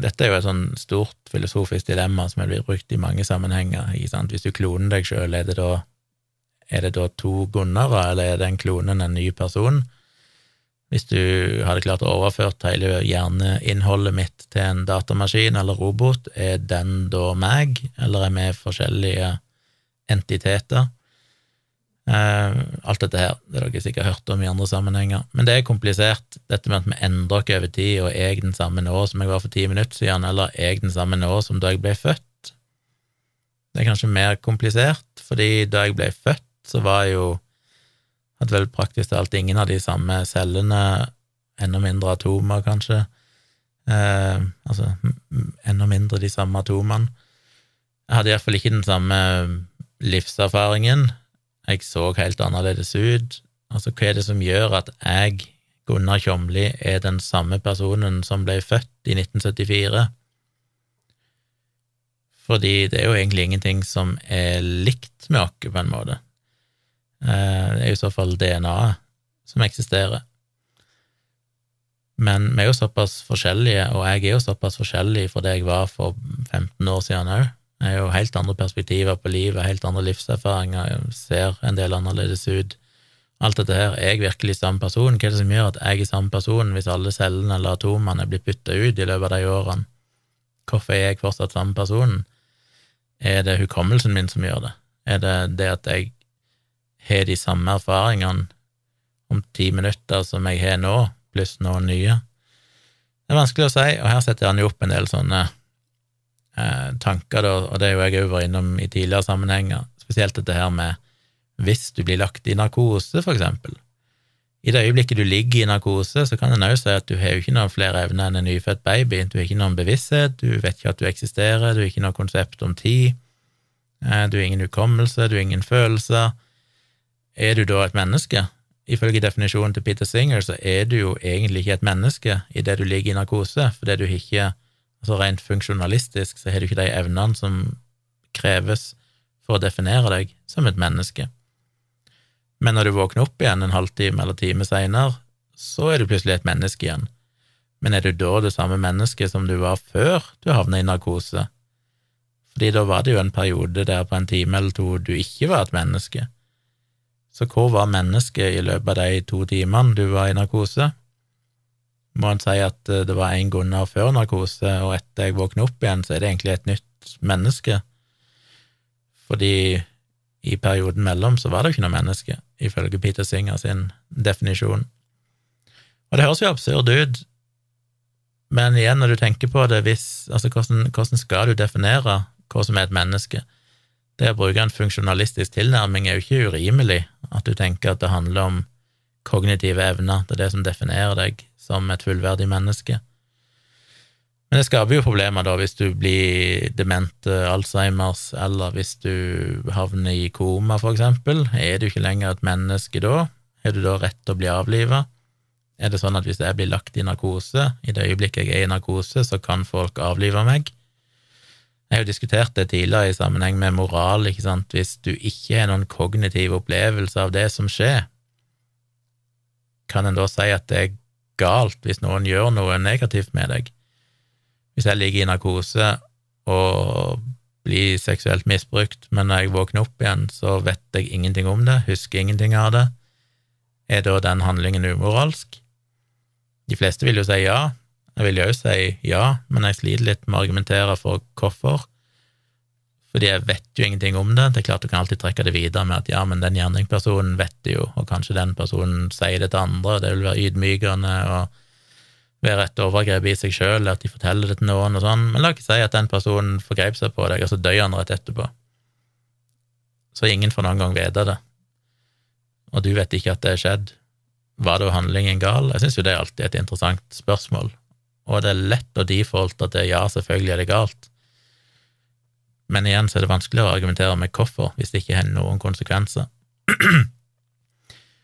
Dette er jo et sånn stort filosofisk dilemma som blitt brukt i mange sammenhenger. ikke sant? Hvis du kloner deg sjøl, er, er, det da to Gunnere, eller er den klonen en ny person? Hvis du hadde klart å overført hele hjerneinnholdet mitt til en datamaskin eller robot, er den da meg, eller er vi forskjellige entiteter? Uh, alt dette her, det har dere sikkert hørt om i andre sammenhenger, men det er komplisert, dette med at vi endrer oss over tid, og er jeg den samme nå som jeg var for ti minutter siden, eller er jeg den samme nå som da jeg ble født? Det er kanskje mer komplisert, fordi da jeg ble født, så var jeg jo at vel praktisk talt ingen av de samme cellene, enda mindre atomer, kanskje, eh, altså enda mindre de samme atomene. Jeg hadde iallfall ikke den samme livserfaringen. Jeg så helt annerledes ut. Altså, hva er det som gjør at jeg, Gunnar Tjomli, er den samme personen som ble født i 1974? Fordi det er jo egentlig ingenting som er likt med oss, på en måte. Eh, det er i så fall DNA-et som eksisterer. Men vi er jo såpass forskjellige, og jeg er jo såpass forskjellig fra det jeg var for 15 år siden òg. Jeg har jo helt andre perspektiver på livet, helt andre livserfaringer, jeg ser en del annerledes ut. Alt dette her, er jeg virkelig samme person? Hva er det som gjør at jeg er samme person hvis alle cellene eller atomene blitt bytta ut i løpet av de årene? Hvorfor er jeg fortsatt samme person? Er det hukommelsen min som gjør det? Er det det at jeg har de samme erfaringene om ti minutter som jeg har nå, pluss noen nye. Det er vanskelig å si, og her setter han jo opp en del sånne eh, tanker, da, og det er jo jeg òg vært innom i tidligere sammenhenger, spesielt dette her med hvis du blir lagt i narkose, for eksempel. I det øyeblikket du ligger i narkose, så kan en òg si at du har jo ikke noen flere evner enn en nyfødt baby, du har ikke noen bevissthet, du vet ikke at du eksisterer, du har ikke noe konsept om tid, eh, du har ingen hukommelse, du har ingen følelser, er du da et menneske? Ifølge definisjonen til Peter Singer så er du jo egentlig ikke et menneske idet du ligger i narkose, fordi du ikke altså Rent funksjonalistisk så har du ikke de evnene som kreves for å definere deg som et menneske. Men når du våkner opp igjen en halvtime eller time seinere, så er du plutselig et menneske igjen. Men er du da det samme mennesket som du var før du havna i narkose? Fordi da var det jo en periode der på en time eller to du ikke var et menneske. Så hvor var mennesket i løpet av de to timene du var i narkose? Må en si at eh, det var en Gunnar før narkose, og etter jeg våkner opp igjen, så er det egentlig et nytt menneske. Fordi i perioden mellom så var det jo ikke noe menneske, ifølge Peter Singer sin definisjon. Og det høres jo absurd ut, men igjen, når du tenker på det, hvis, altså hvordan, hvordan skal du definere hva som er et menneske? Det å bruke en funksjonalistisk tilnærming er jo ikke urimelig, at du tenker at det handler om kognitive evner, det er det som definerer deg som et fullverdig menneske. Men det skaper jo problemer da hvis du blir dement Alzheimers, eller hvis du havner i koma, for eksempel. Er du ikke lenger et menneske da? Har du da rett til å bli avliva? Er det sånn at hvis jeg blir lagt i narkose, i det øyeblikket jeg er i narkose, så kan folk avlive meg? Jeg har jo diskutert det tidligere i sammenheng med moral, ikke sant, hvis du ikke har noen kognitiv opplevelse av det som skjer, kan en da si at det galt hvis noen gjør noe negativt med deg? Hvis jeg ligger i narkose og blir seksuelt misbrukt, men når jeg våkner opp igjen, så vet jeg ingenting om det, husker ingenting av det, er da den handlingen umoralsk? De fleste vil jo si ja, jeg vil jo si ja, men jeg sliter litt med å argumentere for hvorfor. Fordi jeg vet jo ingenting om det. Det er klart du kan alltid trekke det videre med at ja, men den gjerningspersonen vet det jo, og kanskje den personen sier det til andre, og det vil være ydmykende og være et overgrep i seg sjøl, at de forteller det til noen og sånn, men la ikke si at den personen forgrep seg på deg, og så døde han rett etterpå. Så ingen får noen gang vite det, og du vet ikke at det er skjedd. Var da handlingen gal? Jeg syns jo det er alltid et interessant spørsmål, og det er lett å defalte at det, ja, selvfølgelig er det galt. Men igjen så er det vanskeligere å argumentere med hvorfor, hvis det ikke har noen konsekvenser.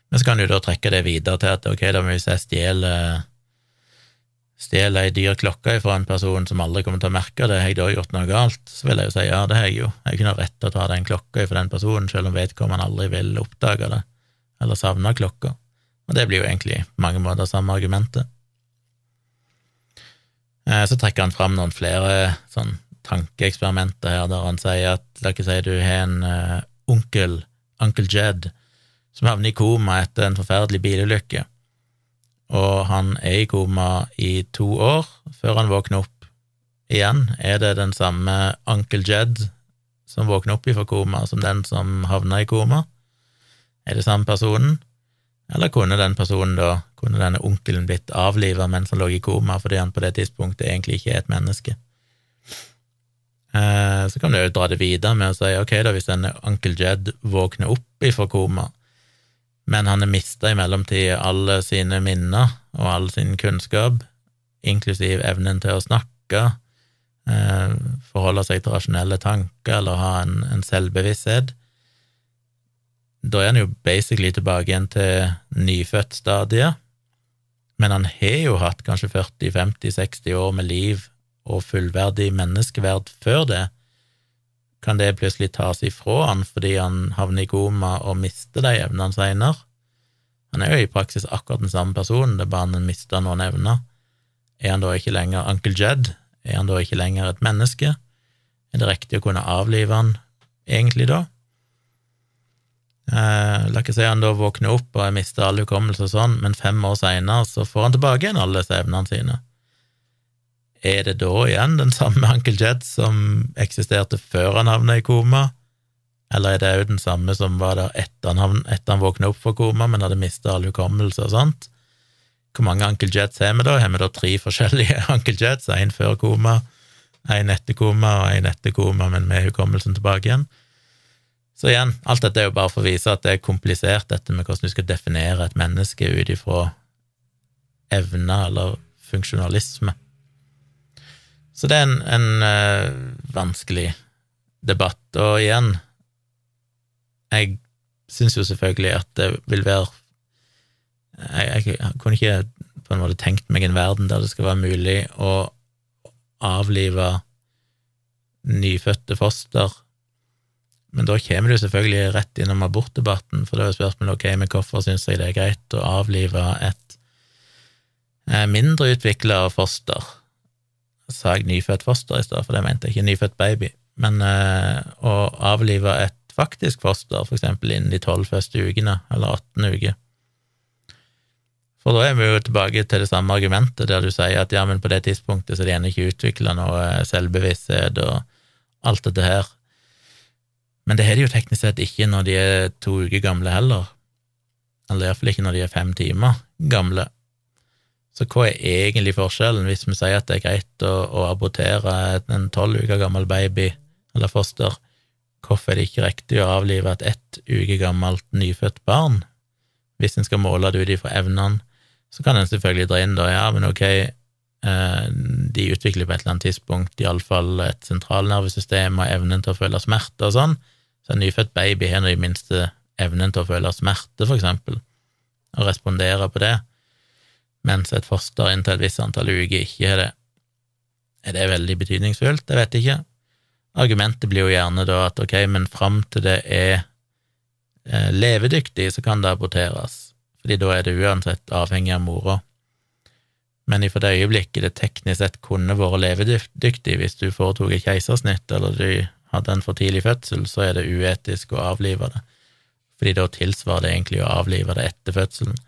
Men så kan du da trekke det videre til at ok, da hvis jeg stjeler stjeler ei dyr klokke fra en person som aldri kommer til å merke det, har jeg da gjort noe galt? Så vil jeg jo si ja, det har jeg jo. Jeg ikke noe rett til å ta den klokka fra den personen, selv om vedkommende aldri vil oppdage det, eller savne klokka. Og det blir jo egentlig på mange måter samme argumentet. Eh, så trekker han fram noen flere sånn tankeeksperimenter her, der han sier at la oss si du har en uh, onkel, onkel Jed, som havner i koma etter en forferdelig bilulykke, og han er i koma i to år før han våkner opp igjen. Er det den samme onkel Jed som våkner opp fra koma, som den som havna i koma? Er det samme personen? Eller kunne den personen da, kunne denne onkelen blitt avliva mens han lå i koma fordi han på det tidspunktet egentlig ikke er et menneske? Eh, så kan du jo dra det videre med å si ok, da, hvis en onkel Jed våkner opp ifra koma, men han har mista i mellomtida alle sine minner og all sin kunnskap, inklusiv evnen til å snakke, eh, forholde seg til rasjonelle tanker eller ha en, en selvbevissthet, da er han jo basically tilbake igjen til nyfødt-stadiet, men han har jo hatt kanskje 40-50-60 år med liv og fullverdig menneskeverd før det. Kan det plutselig tas ifra han fordi han havner i koma og mister de evnene seinere? Han er jo i praksis akkurat den samme personen, det er bare han mister noen evner. Er han da ikke lenger Uncle Jed? Er han da ikke lenger et menneske? Er det riktig å kunne avlive han egentlig da? Eh, la ikke si han da våkner opp og mister all hukommelse og sånn, men fem år seinere så får han tilbake igjen alle disse evnene sine. Er det da igjen den samme <laughs> Uncle Jed som eksisterte før han havna i koma, eller er det òg den samme som var der etter han, etter han våkna opp fra koma, men hadde mista all hukommelse og sånt? Hvor mange Uncle Jeds har vi da? Har vi da tre forskjellige <laughs> Uncle Jeds, én før koma, én etter koma og én etter koma, men med hukommelsen tilbake igjen? Så igjen, alt dette er jo bare for å vise at det er komplisert, dette med hvordan du skal definere et menneske ut ifra evner eller funksjonalisme. Så det er en, en uh, vanskelig debatt, og igjen, jeg syns jo selvfølgelig at det vil være jeg, jeg, kunne ikke på en måte tenkt meg en verden der det skal være mulig å avlive nyfødte foster men da kommer du selvfølgelig rett innom abortdebatten, for da er spørsmålet ok, men hvorfor syns jeg det er greit å avlive et eh, mindre utvikla foster? Sa jeg nyfødt foster i stad, for det mente jeg ikke nyfødt baby. Men eh, å avlive et faktisk foster, for eksempel innen de tolv første ukene, eller 18 uker. For da er vi jo tilbake til det samme argumentet, der du sier at ja, men på det tidspunktet så er de ennå ikke utvikla noe selvbevissthet og alt dette her. Men det har de jo teknisk sett ikke når de er to uker gamle heller, eller iallfall ikke når de er fem timer gamle. Så hva er egentlig forskjellen hvis vi sier at det er greit å, å abortere en tolv uker gammel baby eller foster? Hvorfor er det ikke riktig å avlive et ett uke gammelt nyfødt barn? Hvis en skal måle det ut ifra evnene, så kan en selvfølgelig dra inn da, ja, men ok, eh, de utvikler på et eller annet tidspunkt iallfall et sentralnervesystem og evnen til å føle smerte og sånn, så en nyfødt baby har i minste evnen til å føle smerte, for eksempel, og respondere på det, mens et foster inntil et visst antall uker ikke har det. Er det veldig betydningsfullt? Jeg vet ikke. Argumentet blir jo gjerne da at ok, men fram til det er eh, levedyktig, så kan det aborteres, fordi da er det uansett avhengig av mora. Men i for det øyeblikket det teknisk sett kunne vært levedyktig hvis du foretok et keisersnitt, eller du hadde en for tidlig fødsel, så er det uetisk å avlive det, fordi da tilsvarer det egentlig å avlive det etter fødselen.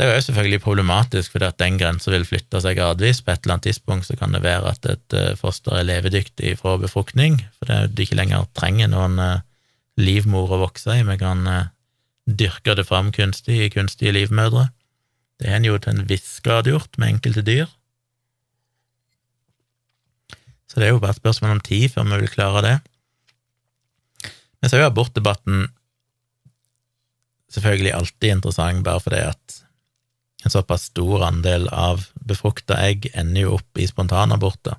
Det er jo selvfølgelig problematisk, fordi at den grensa vil flytte seg gradvis. På et eller annet tidspunkt så kan det være at et eh, foster er levedyktig fra befruktning, fordi det ikke lenger trenger noen eh, livmor å vokse i. Vi kan eh, dyrke det fram kunstig i kunstige livmødre. Det har en jo til en viss grad gjort med enkelte dyr. Så det er jo bare et spørsmål om tid før vi vil klare det. Men så er jo abortdebatten selvfølgelig alltid interessant, bare fordi at en såpass stor andel av befrukta egg ender jo opp i spontanaborter.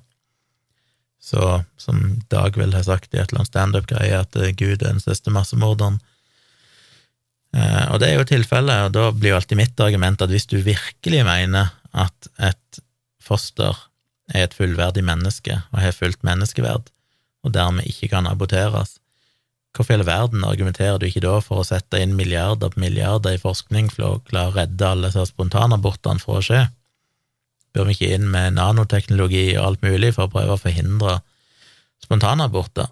Så som Dag vel har sagt i et eller annet standup-greie, at Gud er den største massemorderen. Eh, og det er jo tilfellet, og da blir jo alltid mitt argument at hvis du virkelig mener at et foster er et fullverdig menneske og har fullt menneskeverd, og dermed ikke kan aborteres, Hvorfor i hele verden argumenterer du ikke da for å sette inn milliarder på milliarder i forskning for å klare å redde alle disse spontanabortene for å skje? Bør vi ikke inn med nanoteknologi og alt mulig for å prøve å forhindre spontanaborter?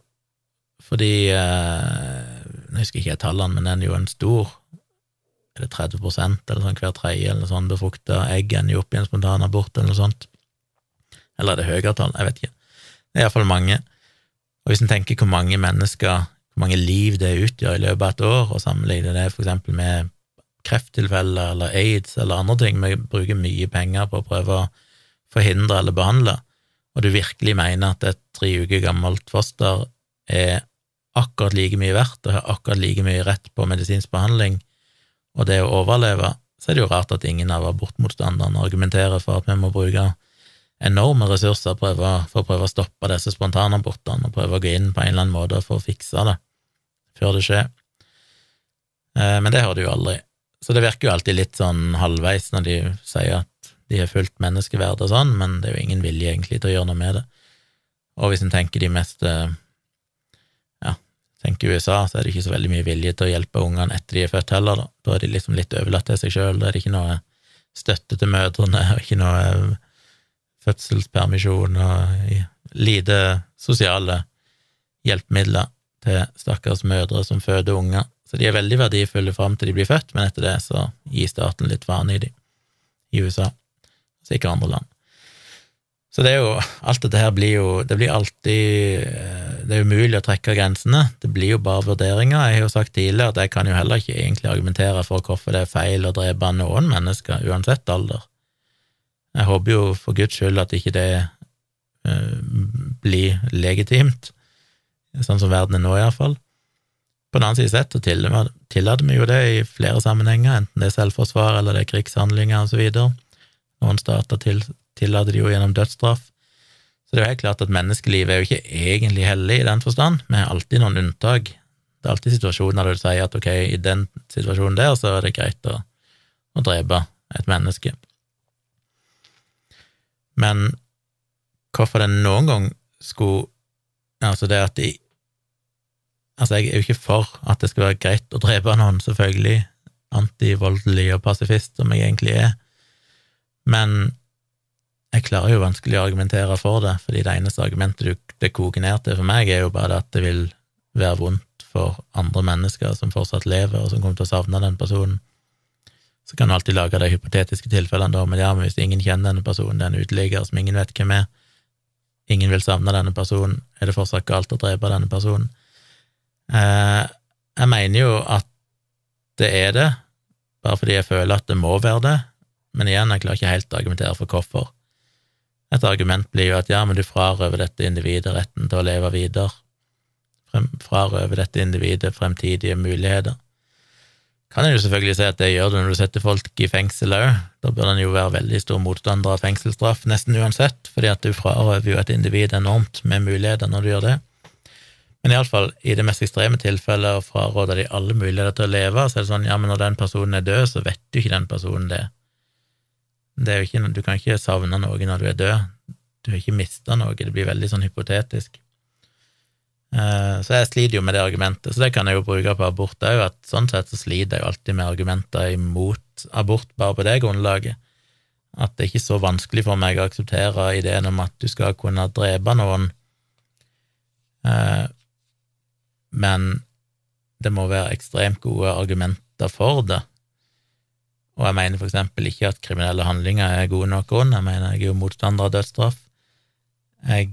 Fordi eh, Jeg husker ikke tallene, men den er jo en stor Er det 30% eller sånn hver tredje eller noe sånt befrukta egg ender jo opp i en spontanabort eller noe sånt. Eller er det høyere tall? Jeg vet ikke. Det er iallfall mange. Og hvis en tenker hvor mange mennesker, mange liv det utgjør i løpet av et år, og sammenligne det eksempel med krefttilfeller eller aids eller andre ting, vi bruker mye penger på å prøve å forhindre eller behandle, og du virkelig mener at et tre uker gammelt foster er akkurat like mye verdt og har akkurat like mye rett på medisinsk behandling og det å overleve, så er det jo rart at ingen av abortmotstanderne argumenterer for at vi må bruke enorme ressurser for å prøve å stoppe disse spontanabortene og prøve å gå inn på en eller annen måte for å fikse det før det skjer. Eh, men det hører du jo aldri. Så det virker jo alltid litt sånn halvveis når de sier at de har fullt menneskeverd og sånn, men det er jo ingen vilje egentlig til å gjøre noe med det. Og hvis en tenker de mest eh, Ja, tenker USA, så er det ikke så veldig mye vilje til å hjelpe ungene etter de er født heller, da. Da er de liksom litt overlatt til seg sjøl, da er det ikke noe støtte til mødrene, og ikke noe eh, fødselspermisjon og lite sosiale hjelpemidler til stakkars mødre som føder unger. Så de er veldig verdifulle fram til de blir født, men etter det så gir staten litt faen i dem i USA, sikkert andre land. Så det er jo Alt dette her blir jo Det blir alltid eh, Det er umulig å trekke grensene. Det blir jo bare vurderinger. Jeg har jo sagt tidligere at jeg kan jo heller ikke egentlig argumentere for hvorfor det er feil å drepe noen mennesker, uansett alder. Jeg håper jo for guds skyld at ikke det uh, blir legitimt, sånn som verden er nå, iallfall. På den annen side sett så tillater vi jo det i flere sammenhenger, enten det er selvforsvar eller det er krigshandlinger osv. Noen stater til, tillater det jo gjennom dødsstraff. Så det er jo helt klart at menneskelivet er jo ikke egentlig hellig i den forstand, vi har alltid noen unntak. Det er alltid situasjoner der du sier at ok, i den situasjonen der så er det greit å, å drepe et menneske. Men hvorfor det noen gang skulle Altså, det at de Altså, jeg er jo ikke for at det skal være greit å drepe noen, selvfølgelig, antivoldelig og pasifist som jeg egentlig er, men jeg klarer jo vanskelig å argumentere for det, fordi det eneste argumentet det koker ned til for meg, er jo bare at det vil være vondt for andre mennesker som fortsatt lever, og som kommer til å savne den personen. Så kan du alltid lage de hypotetiske tilfellene, da, men ja, men hvis ingen kjenner denne personen, det er en uteligger som ingen vet hvem er, ingen vil savne denne personen, er det fortsatt galt å drepe denne personen? Eh, jeg mener jo at det er det, bare fordi jeg føler at det må være det, men igjen, jeg klarer ikke helt å argumentere for hvorfor. Et argument blir jo at ja, men du frarøver dette individet retten til å leve videre, frarøver dette individet fremtidige muligheter kan en jo selvfølgelig si at det gjør du når du setter folk i fengsel òg. Da bør en jo være veldig stor motstander av fengselsstraff, nesten uansett, fordi at du frarøver jo et individ enormt med muligheter når du gjør det. Men iallfall, i det mest ekstreme tilfellet, å fraråde de alle muligheter til å leve, så er det sånn, ja, men når den personen er død, så vet du ikke den personen det. det er jo ikke, du kan ikke savne noe når du er død. Du har ikke mista noe, det blir veldig sånn hypotetisk. Eh, så jeg sliter jo med det argumentet, så det kan jeg jo bruke på abort òg, at sånn sett så sliter jeg jo alltid med argumenter imot abort bare på det grunnlaget. At det er ikke så vanskelig for meg å akseptere ideen om at du skal kunne drepe noen, eh, men det må være ekstremt gode argumenter for det. Og jeg mener for eksempel ikke at kriminelle handlinger er gode nok grunn, jeg mener jeg er jo motstander av dødsstraff. Jeg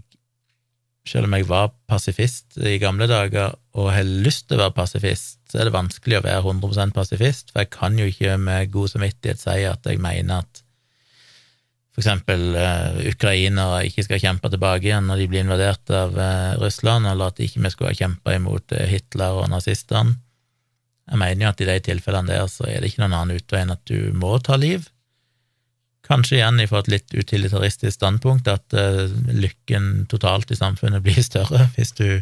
selv om jeg var pasifist i gamle dager og har lyst til å være pasifist, så er det vanskelig å være 100% pasifist, for jeg kan jo ikke med god samvittighet si at jeg mener at for eksempel uh, ukrainere ikke skal kjempe tilbake igjen når de blir invadert av uh, Russland, eller at ikke vi skulle ha kjempa imot uh, Hitler og nazistene. Jeg mener jo at i de tilfellene der så er det ikke noen annen utvei enn at du må ta liv. Kanskje igjen fra et litt utilitaristisk standpunkt at uh, lykken totalt i samfunnet <laughs> blir større hvis du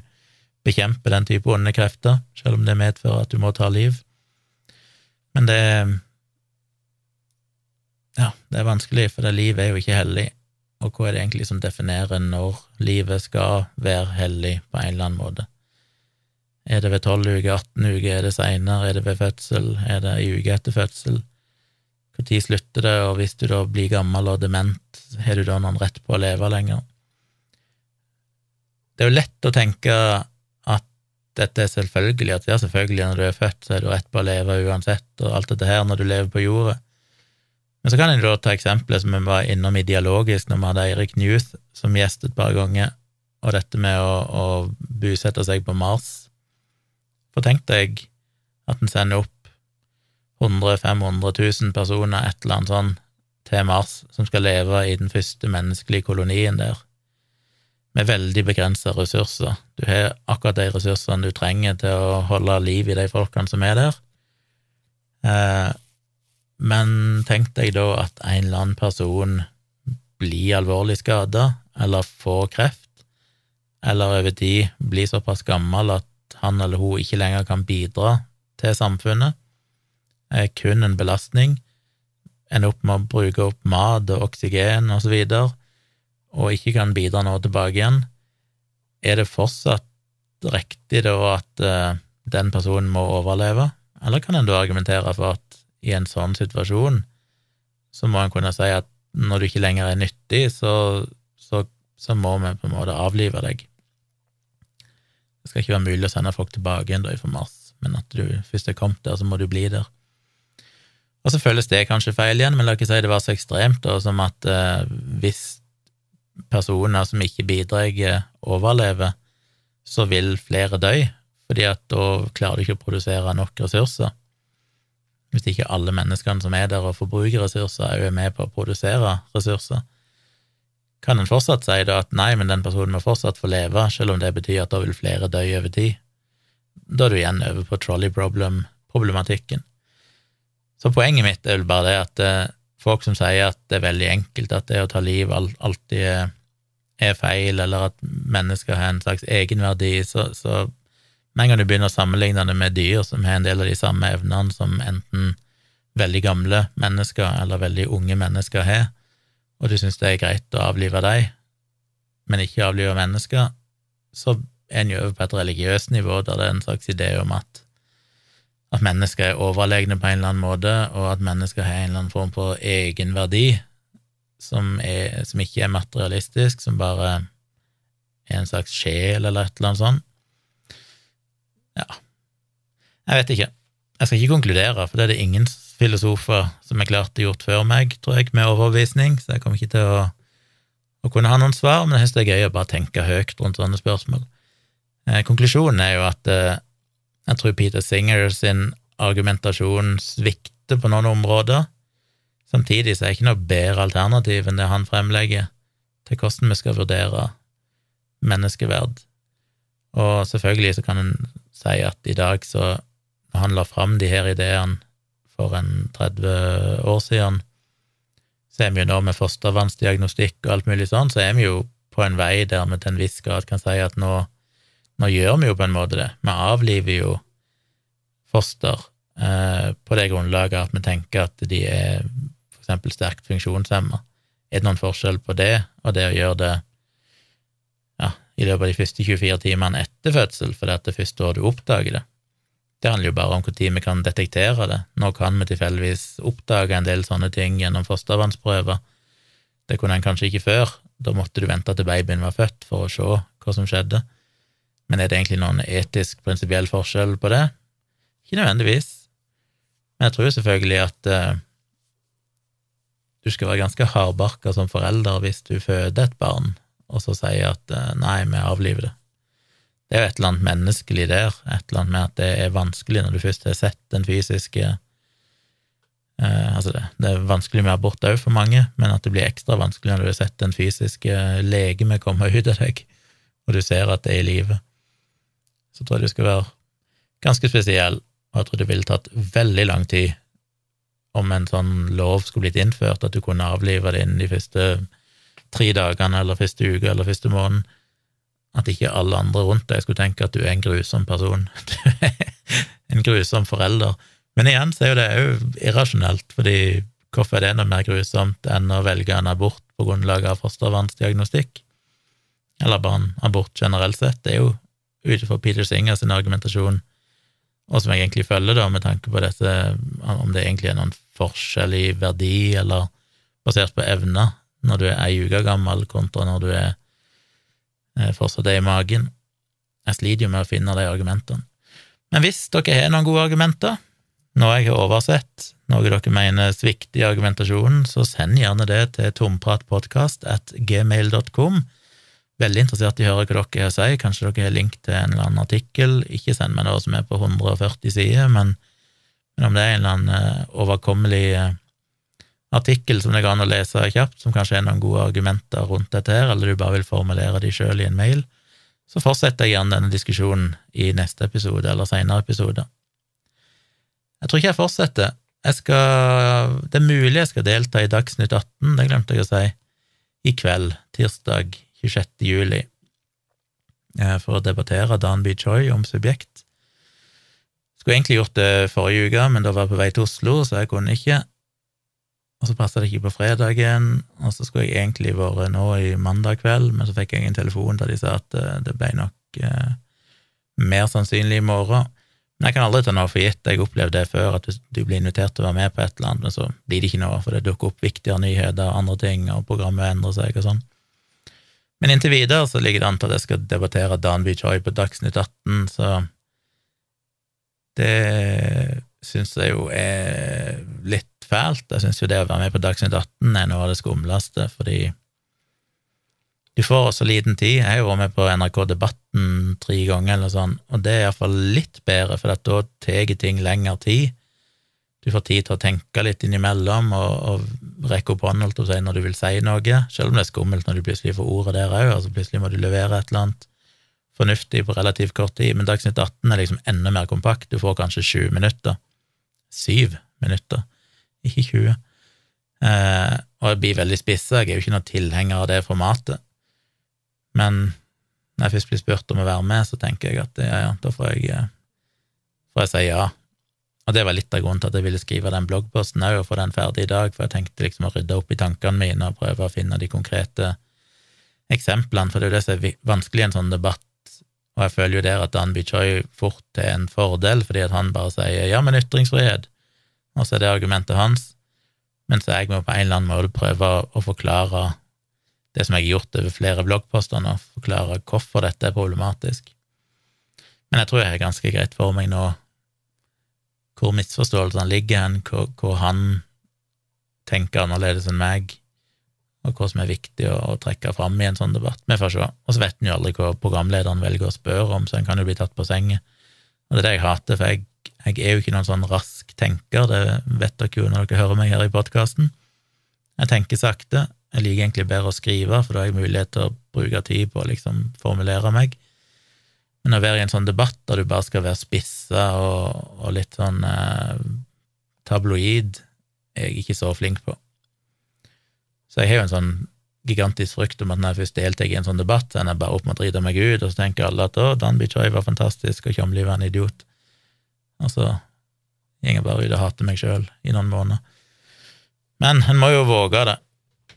bekjemper den type onde krefter, selv om det medfører at du må ta liv. Men det Ja, det er vanskelig, for det livet er jo ikke hellig, og hva er det egentlig som definerer når livet skal være hellig på en eller annen måte? Er det ved 12 uker, 18 uker, er det seinere, er det ved fødsel, er det ei uke etter fødsel? Når slutter det, og hvis du da blir gammel og dement, har du da noen rett på å leve lenger? Det er jo lett å tenke at dette er selvfølgelig, at ja, selvfølgelig, når du er født, så er du rett på å leve uansett, og alt dette her når du lever på jorda. Men så kan en da ta eksempelet som vi var innom i Dialogisk når vi hadde Eirik Newth som gjest et par ganger, og dette med å, å busette seg på Mars. For tenk deg at en sender opp 100 500 000 personer, et eller annet sånn, til Mars, som skal leve i den første menneskelige kolonien der, med veldig begrensa ressurser. Du har akkurat de ressursene du trenger til å holde liv i de folkene som er der. Eh, men tenk deg da at en eller annen person blir alvorlig skada, eller får kreft, eller over tid blir såpass gammel at han eller hun ikke lenger kan bidra til samfunnet, er kun en belastning, ender opp med å bruke opp mat og oksygen og så videre, og ikke kan bidra nå tilbake igjen, er det fortsatt riktig da at uh, den personen må overleve, eller kan en da argumentere for at i en sånn situasjon, så må en kunne si at når du ikke lenger er nyttig, så, så, så må vi på en måte avlive deg. Det skal ikke være mulig å sende folk tilbake igjen da fra Mars, men at du først er kommet der, så må du bli der. Og så føles det kanskje feil igjen, men la ikke si det var så ekstremt da, som at eh, hvis personer som ikke bidrar, overlever, så vil flere dø, fordi at da klarer du ikke å produsere nok ressurser hvis ikke alle menneskene som er der og forbruker ressurser, òg er med på å produsere ressurser, kan en fortsatt si da at nei, men den personen må fortsatt få leve, selv om det betyr at da vil flere dø over tid. Da er du igjen over på trolley problem-problematikken. Så poenget mitt er vel bare det at eh, folk som sier at det er veldig enkelt, at det å ta liv alltid er feil, eller at mennesker har en slags egenverdi, så, så med en gang du begynner å sammenligne det med dyr som har en del av de samme evnene som enten veldig gamle mennesker eller veldig unge mennesker har, og du syns det er greit å avlive dem, men ikke avlive mennesker, så er en jo over på et religiøst nivå der det er en slags idé om at, at mennesker er overlegne på en eller annen måte, og at mennesker har en eller annen form for egenverdi som, er, som ikke er materialistisk, som bare er en slags sjel eller et eller annet sånt. Ja, jeg vet ikke. Jeg skal ikke konkludere, for det er det ingen filosofer som har klart gjort før meg, tror jeg, med overbevisning, så jeg kommer ikke til å, å kunne ha noen svar, men jeg synes det er gøy å bare tenke høyt rundt sånne spørsmål. Eh, konklusjonen er jo at eh, jeg tror Peter Singer sin argumentasjon svikter på noen områder. Samtidig så er det ikke noe bedre alternativ enn det han fremlegger til hvordan vi skal vurdere menneskeverd. Og selvfølgelig så kan en si at i dag, så når han la fram de her ideene for en 30 år siden, så er vi jo nå med fostervannsdiagnostikk og alt mulig sånn, så er vi jo på en vei der vi til en viss grad kan si at nå, nå gjør vi jo på en måte det. Vi avliver jo foster eh, på det grunnlaget at vi tenker at de er eksempel sterkt funksjonshemma. Er det noen forskjell på det og det å gjøre det i løpet av de første 24 timene etter fødsel, for det er det første året du oppdager det. Det handler jo bare om når vi kan detektere det. Nå kan vi tilfeldigvis oppdage en del sånne ting gjennom fostervannsprøver. Det kunne en kanskje ikke før. Da måtte du vente til babyen var født for å se hva som skjedde. Men er det egentlig noen etisk, prinsipiell forskjell på det? Ikke nødvendigvis. Men jeg tror selvfølgelig at uh, du skal være ganske hardbarka som forelder hvis du føder et barn og så sier at uh, nei, vi avliver det. Det er jo et eller annet menneskelig der, et eller annet med at det er vanskelig når du først har sett den fysiske Uh, Altså, det, det, er vanskelig med abort òg for mange, men at det blir ekstra vanskelig når du har sett den fysiske legemet komme ut av deg, og du ser at det er i live. Så tror jeg du skal være ganske spesiell, og jeg tror det ville tatt veldig lang tid om en sånn lov skulle blitt innført, at du kunne avlive det innen de første tre dagene eller første uke eller første måned, at ikke alle andre rundt deg skulle tenke at du er en grusom person. <laughs> Du er en grusom forelder. Men igjen så er jo det òg irrasjonelt, fordi hvorfor er det noe mer grusomt enn å velge en abort på grunnlag av fostervannsdiagnostikk? Eller bare en abort generelt sett. Det er jo ut ifra Peter Singer sin argumentasjon, og som jeg egentlig følger, da, med tanke på dette, om det egentlig er noen forskjell i verdi, eller basert på evner, når du er ei uke gammel, kontra når du er eh, fortsatt er i magen. Jeg sliter jo med å finne de argumentene. Men hvis dere har noen gode argumenter, noe jeg har oversett, noe dere mener svikter i argumentasjonen, så send gjerne det til tompratpodkast at gmail.com. Veldig interessert i å høre hva dere sier. kanskje dere har link til en eller annen artikkel, ikke send meg noe som er på 140 sider, men, men om det er en eller annen eh, overkommelig eh, artikkel som det går an å lese kjapt, som kanskje er noen gode argumenter rundt dette her, eller du bare vil formulere de sjøl i en mail, så fortsetter jeg gjerne denne diskusjonen i neste episode eller senere episoder. Jeg tror ikke jeg fortsetter. Jeg skal, det er mulig jeg skal delta i Dagsnytt 18, det glemte jeg å si, i kveld, tirsdag 26. juli, eh, for å debattere Dan B. Choi om subjekt. Skulle egentlig gjort det forrige uke, men da var jeg på vei til Oslo, så jeg kunne ikke. Og så passa det ikke på fredagen, og så skulle jeg egentlig vært nå i mandag kveld, men så fikk jeg en telefon der de sa at eh, det ble nok eh, mer sannsynlig i morgen. Men jeg kan aldri ta noe for gitt. Jeg opplevde det før, at hvis du blir invitert til å være med på et eller annet, men så blir det ikke noe, for det dukker opp viktigere nyheter og andre ting, og programmet endrer seg og sånn. Men inntil videre så ligger det an til at jeg skal debattere Dan B. Choi på Dagsnytt 18, så det syns jeg jo er litt fælt. Jeg syns jo det å være med på Dagsnytt 18 er noe av det skumleste, fordi du får så liten tid. Jeg har jo vært med på NRK Debatten tre ganger, eller sånn, og det er iallfall litt bedre, for da tar ting lengre tid. Du får tid til å tenke litt innimellom og, og rekke opp hånden si, når du vil si noe, selv om det er skummelt når du plutselig får ordet der òg, altså plutselig må du levere et eller annet fornuftig på relativt kort tid. Men Dagsnytt 18 er liksom enda mer kompakt. Du får kanskje sju minutter. Syv minutter, ikke 20. Eh, og jeg blir veldig spissa. Jeg er jo ikke noen tilhenger av det formatet. Men når jeg først blir spurt om å være med, så tenker jeg at ja, ja, da får jeg, eh, får jeg si ja. Og det var litt av grunnen til at jeg ville skrive den bloggposten òg, og få den ferdig i dag, for jeg tenkte liksom å rydde opp i tankene mine og prøve å finne de konkrete eksemplene, for det er jo det som er vanskelig i en sånn debatt, og jeg føler jo der at Dan Bichoy fort er en fordel, fordi at han bare sier ja, men ytringsfrihet, og så er det argumentet hans, mens jeg må på en eller annen måte prøve å forklare det som jeg har gjort over flere bloggposter nå, forklare hvorfor dette er problematisk. Men jeg tror jeg har ganske greit for meg nå hvor misforståelsene ligger hen, hvor, hvor, han tenker annerledes enn meg, og hva som er viktig å, å trekke fram i en sånn debatt. Vi får se. Og så vet en jo aldri hva programlederen velger å spørre om, så en kan jo bli tatt på sengen. Og det er det jeg hater, for jeg, jeg er jo ikke noen sånn rask tenker, det vet dere jo når dere hører meg her i podkasten. Jeg tenker sakte, jeg liker egentlig bedre å skrive, for da har jeg mulighet til å bruke tid på å liksom formulere meg. Men å være i en sånn debatt der du bare skal være spissa og, og, litt sånn eh, tabloid, er jeg ikke så flink på. Så jeg har jo en sånn gigantisk frykt om at når jeg først deltar i en sånn debatt, så ender jeg bare opp med å drite meg ut, og så tenker alle at å, Dan Bichoy var fantastisk, og Tjomli var en idiot. Og så går jeg bare ut og hater meg sjøl i noen måneder. Men en må jo våge det.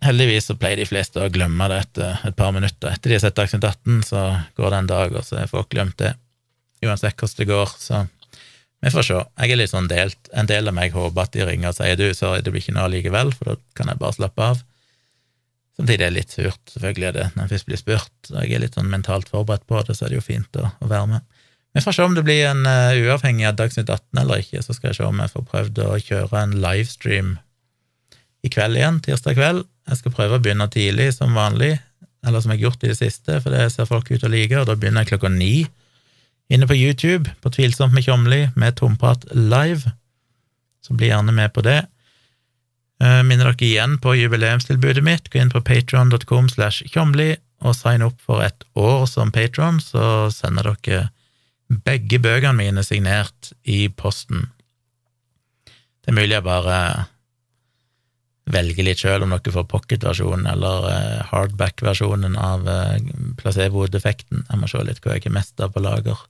Heldigvis så pleier de fleste å glemme det etter et par minutter. Etter de har sett Dagsnytt 18, så går det en dag, og så har folk glemt det. Uansett hvordan det går, så vi får se. Jeg er litt sånn delt. En del av meg håper at de ringer og sier du, sorry, det blir ikke noe likevel, for da kan jeg bare slappe av. Samtidig er det litt surt, selvfølgelig er det, når en først blir spurt, og jeg er litt sånn mentalt forberedt på det, så er det jo fint å, å være med. Vi får se om det blir en uh, uavhengig av Dagsnytt 18 eller ikke, så skal jeg se om jeg får prøvd å kjøre en livestream i kveld igjen, tirsdag kveld, jeg skal prøve å begynne tidlig, som vanlig, eller som jeg har gjort i det siste, for det ser folk ut til å like, og da begynner jeg klokka ni inne på YouTube, på Tvilsomt med Tjomli, med Tomprat live, så bli gjerne med på det. Uh, minner dere igjen på jubileumstilbudet mitt, gå inn på patron.com slash tjomli og sign opp for et år som patron, så sender dere begge bøkene mine signert i posten. Det er mulig jeg bare velge litt sjøl om dere får pocket-versjonen eller uh, hardback-versjonen av uh, placebo-defekten. Jeg må se litt hva jeg er mest av på lager.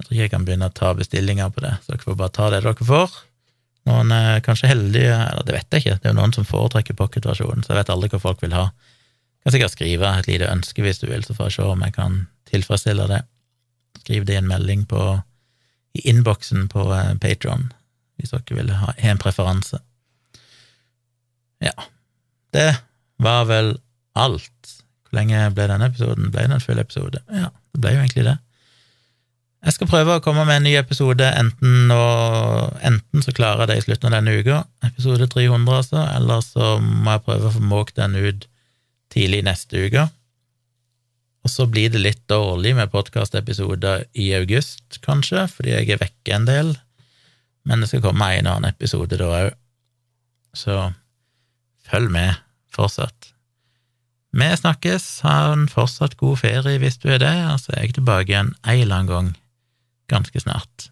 Jeg tror ikke jeg kan begynne å ta bestillinger på det, så dere får bare ta det dere får. Noen er uh, kanskje heldige, eller det vet jeg ikke, det er jo noen som foretrekker pocket-versjonen, så jeg vet aldri hva folk vil ha. Jeg kan sikkert skrive et lite ønske hvis du vil, så får jeg se om jeg kan tilfredsstille det. skriv det i en melding på, i innboksen på eh, Patron, hvis dere vil ha en preferanse. Ja, det var vel alt. Hvor lenge ble denne episoden? Ble det en full episode? Ja, det ble jo egentlig det. Jeg skal prøve å komme med en ny episode, enten, nå, enten så klarer jeg det i slutten av denne uka, episode 300 altså, eller så må jeg prøve å få måkt den ut tidlig neste uke. Og så blir det litt dårlig med podkastepisoder i august, kanskje, fordi jeg er vekke en del, men det skal komme en annen episode da òg. Så følg med fortsatt. Vi snakkes, ha en fortsatt god ferie hvis du er det, og så er jeg tilbake igjen en eller annen gang ganske snart.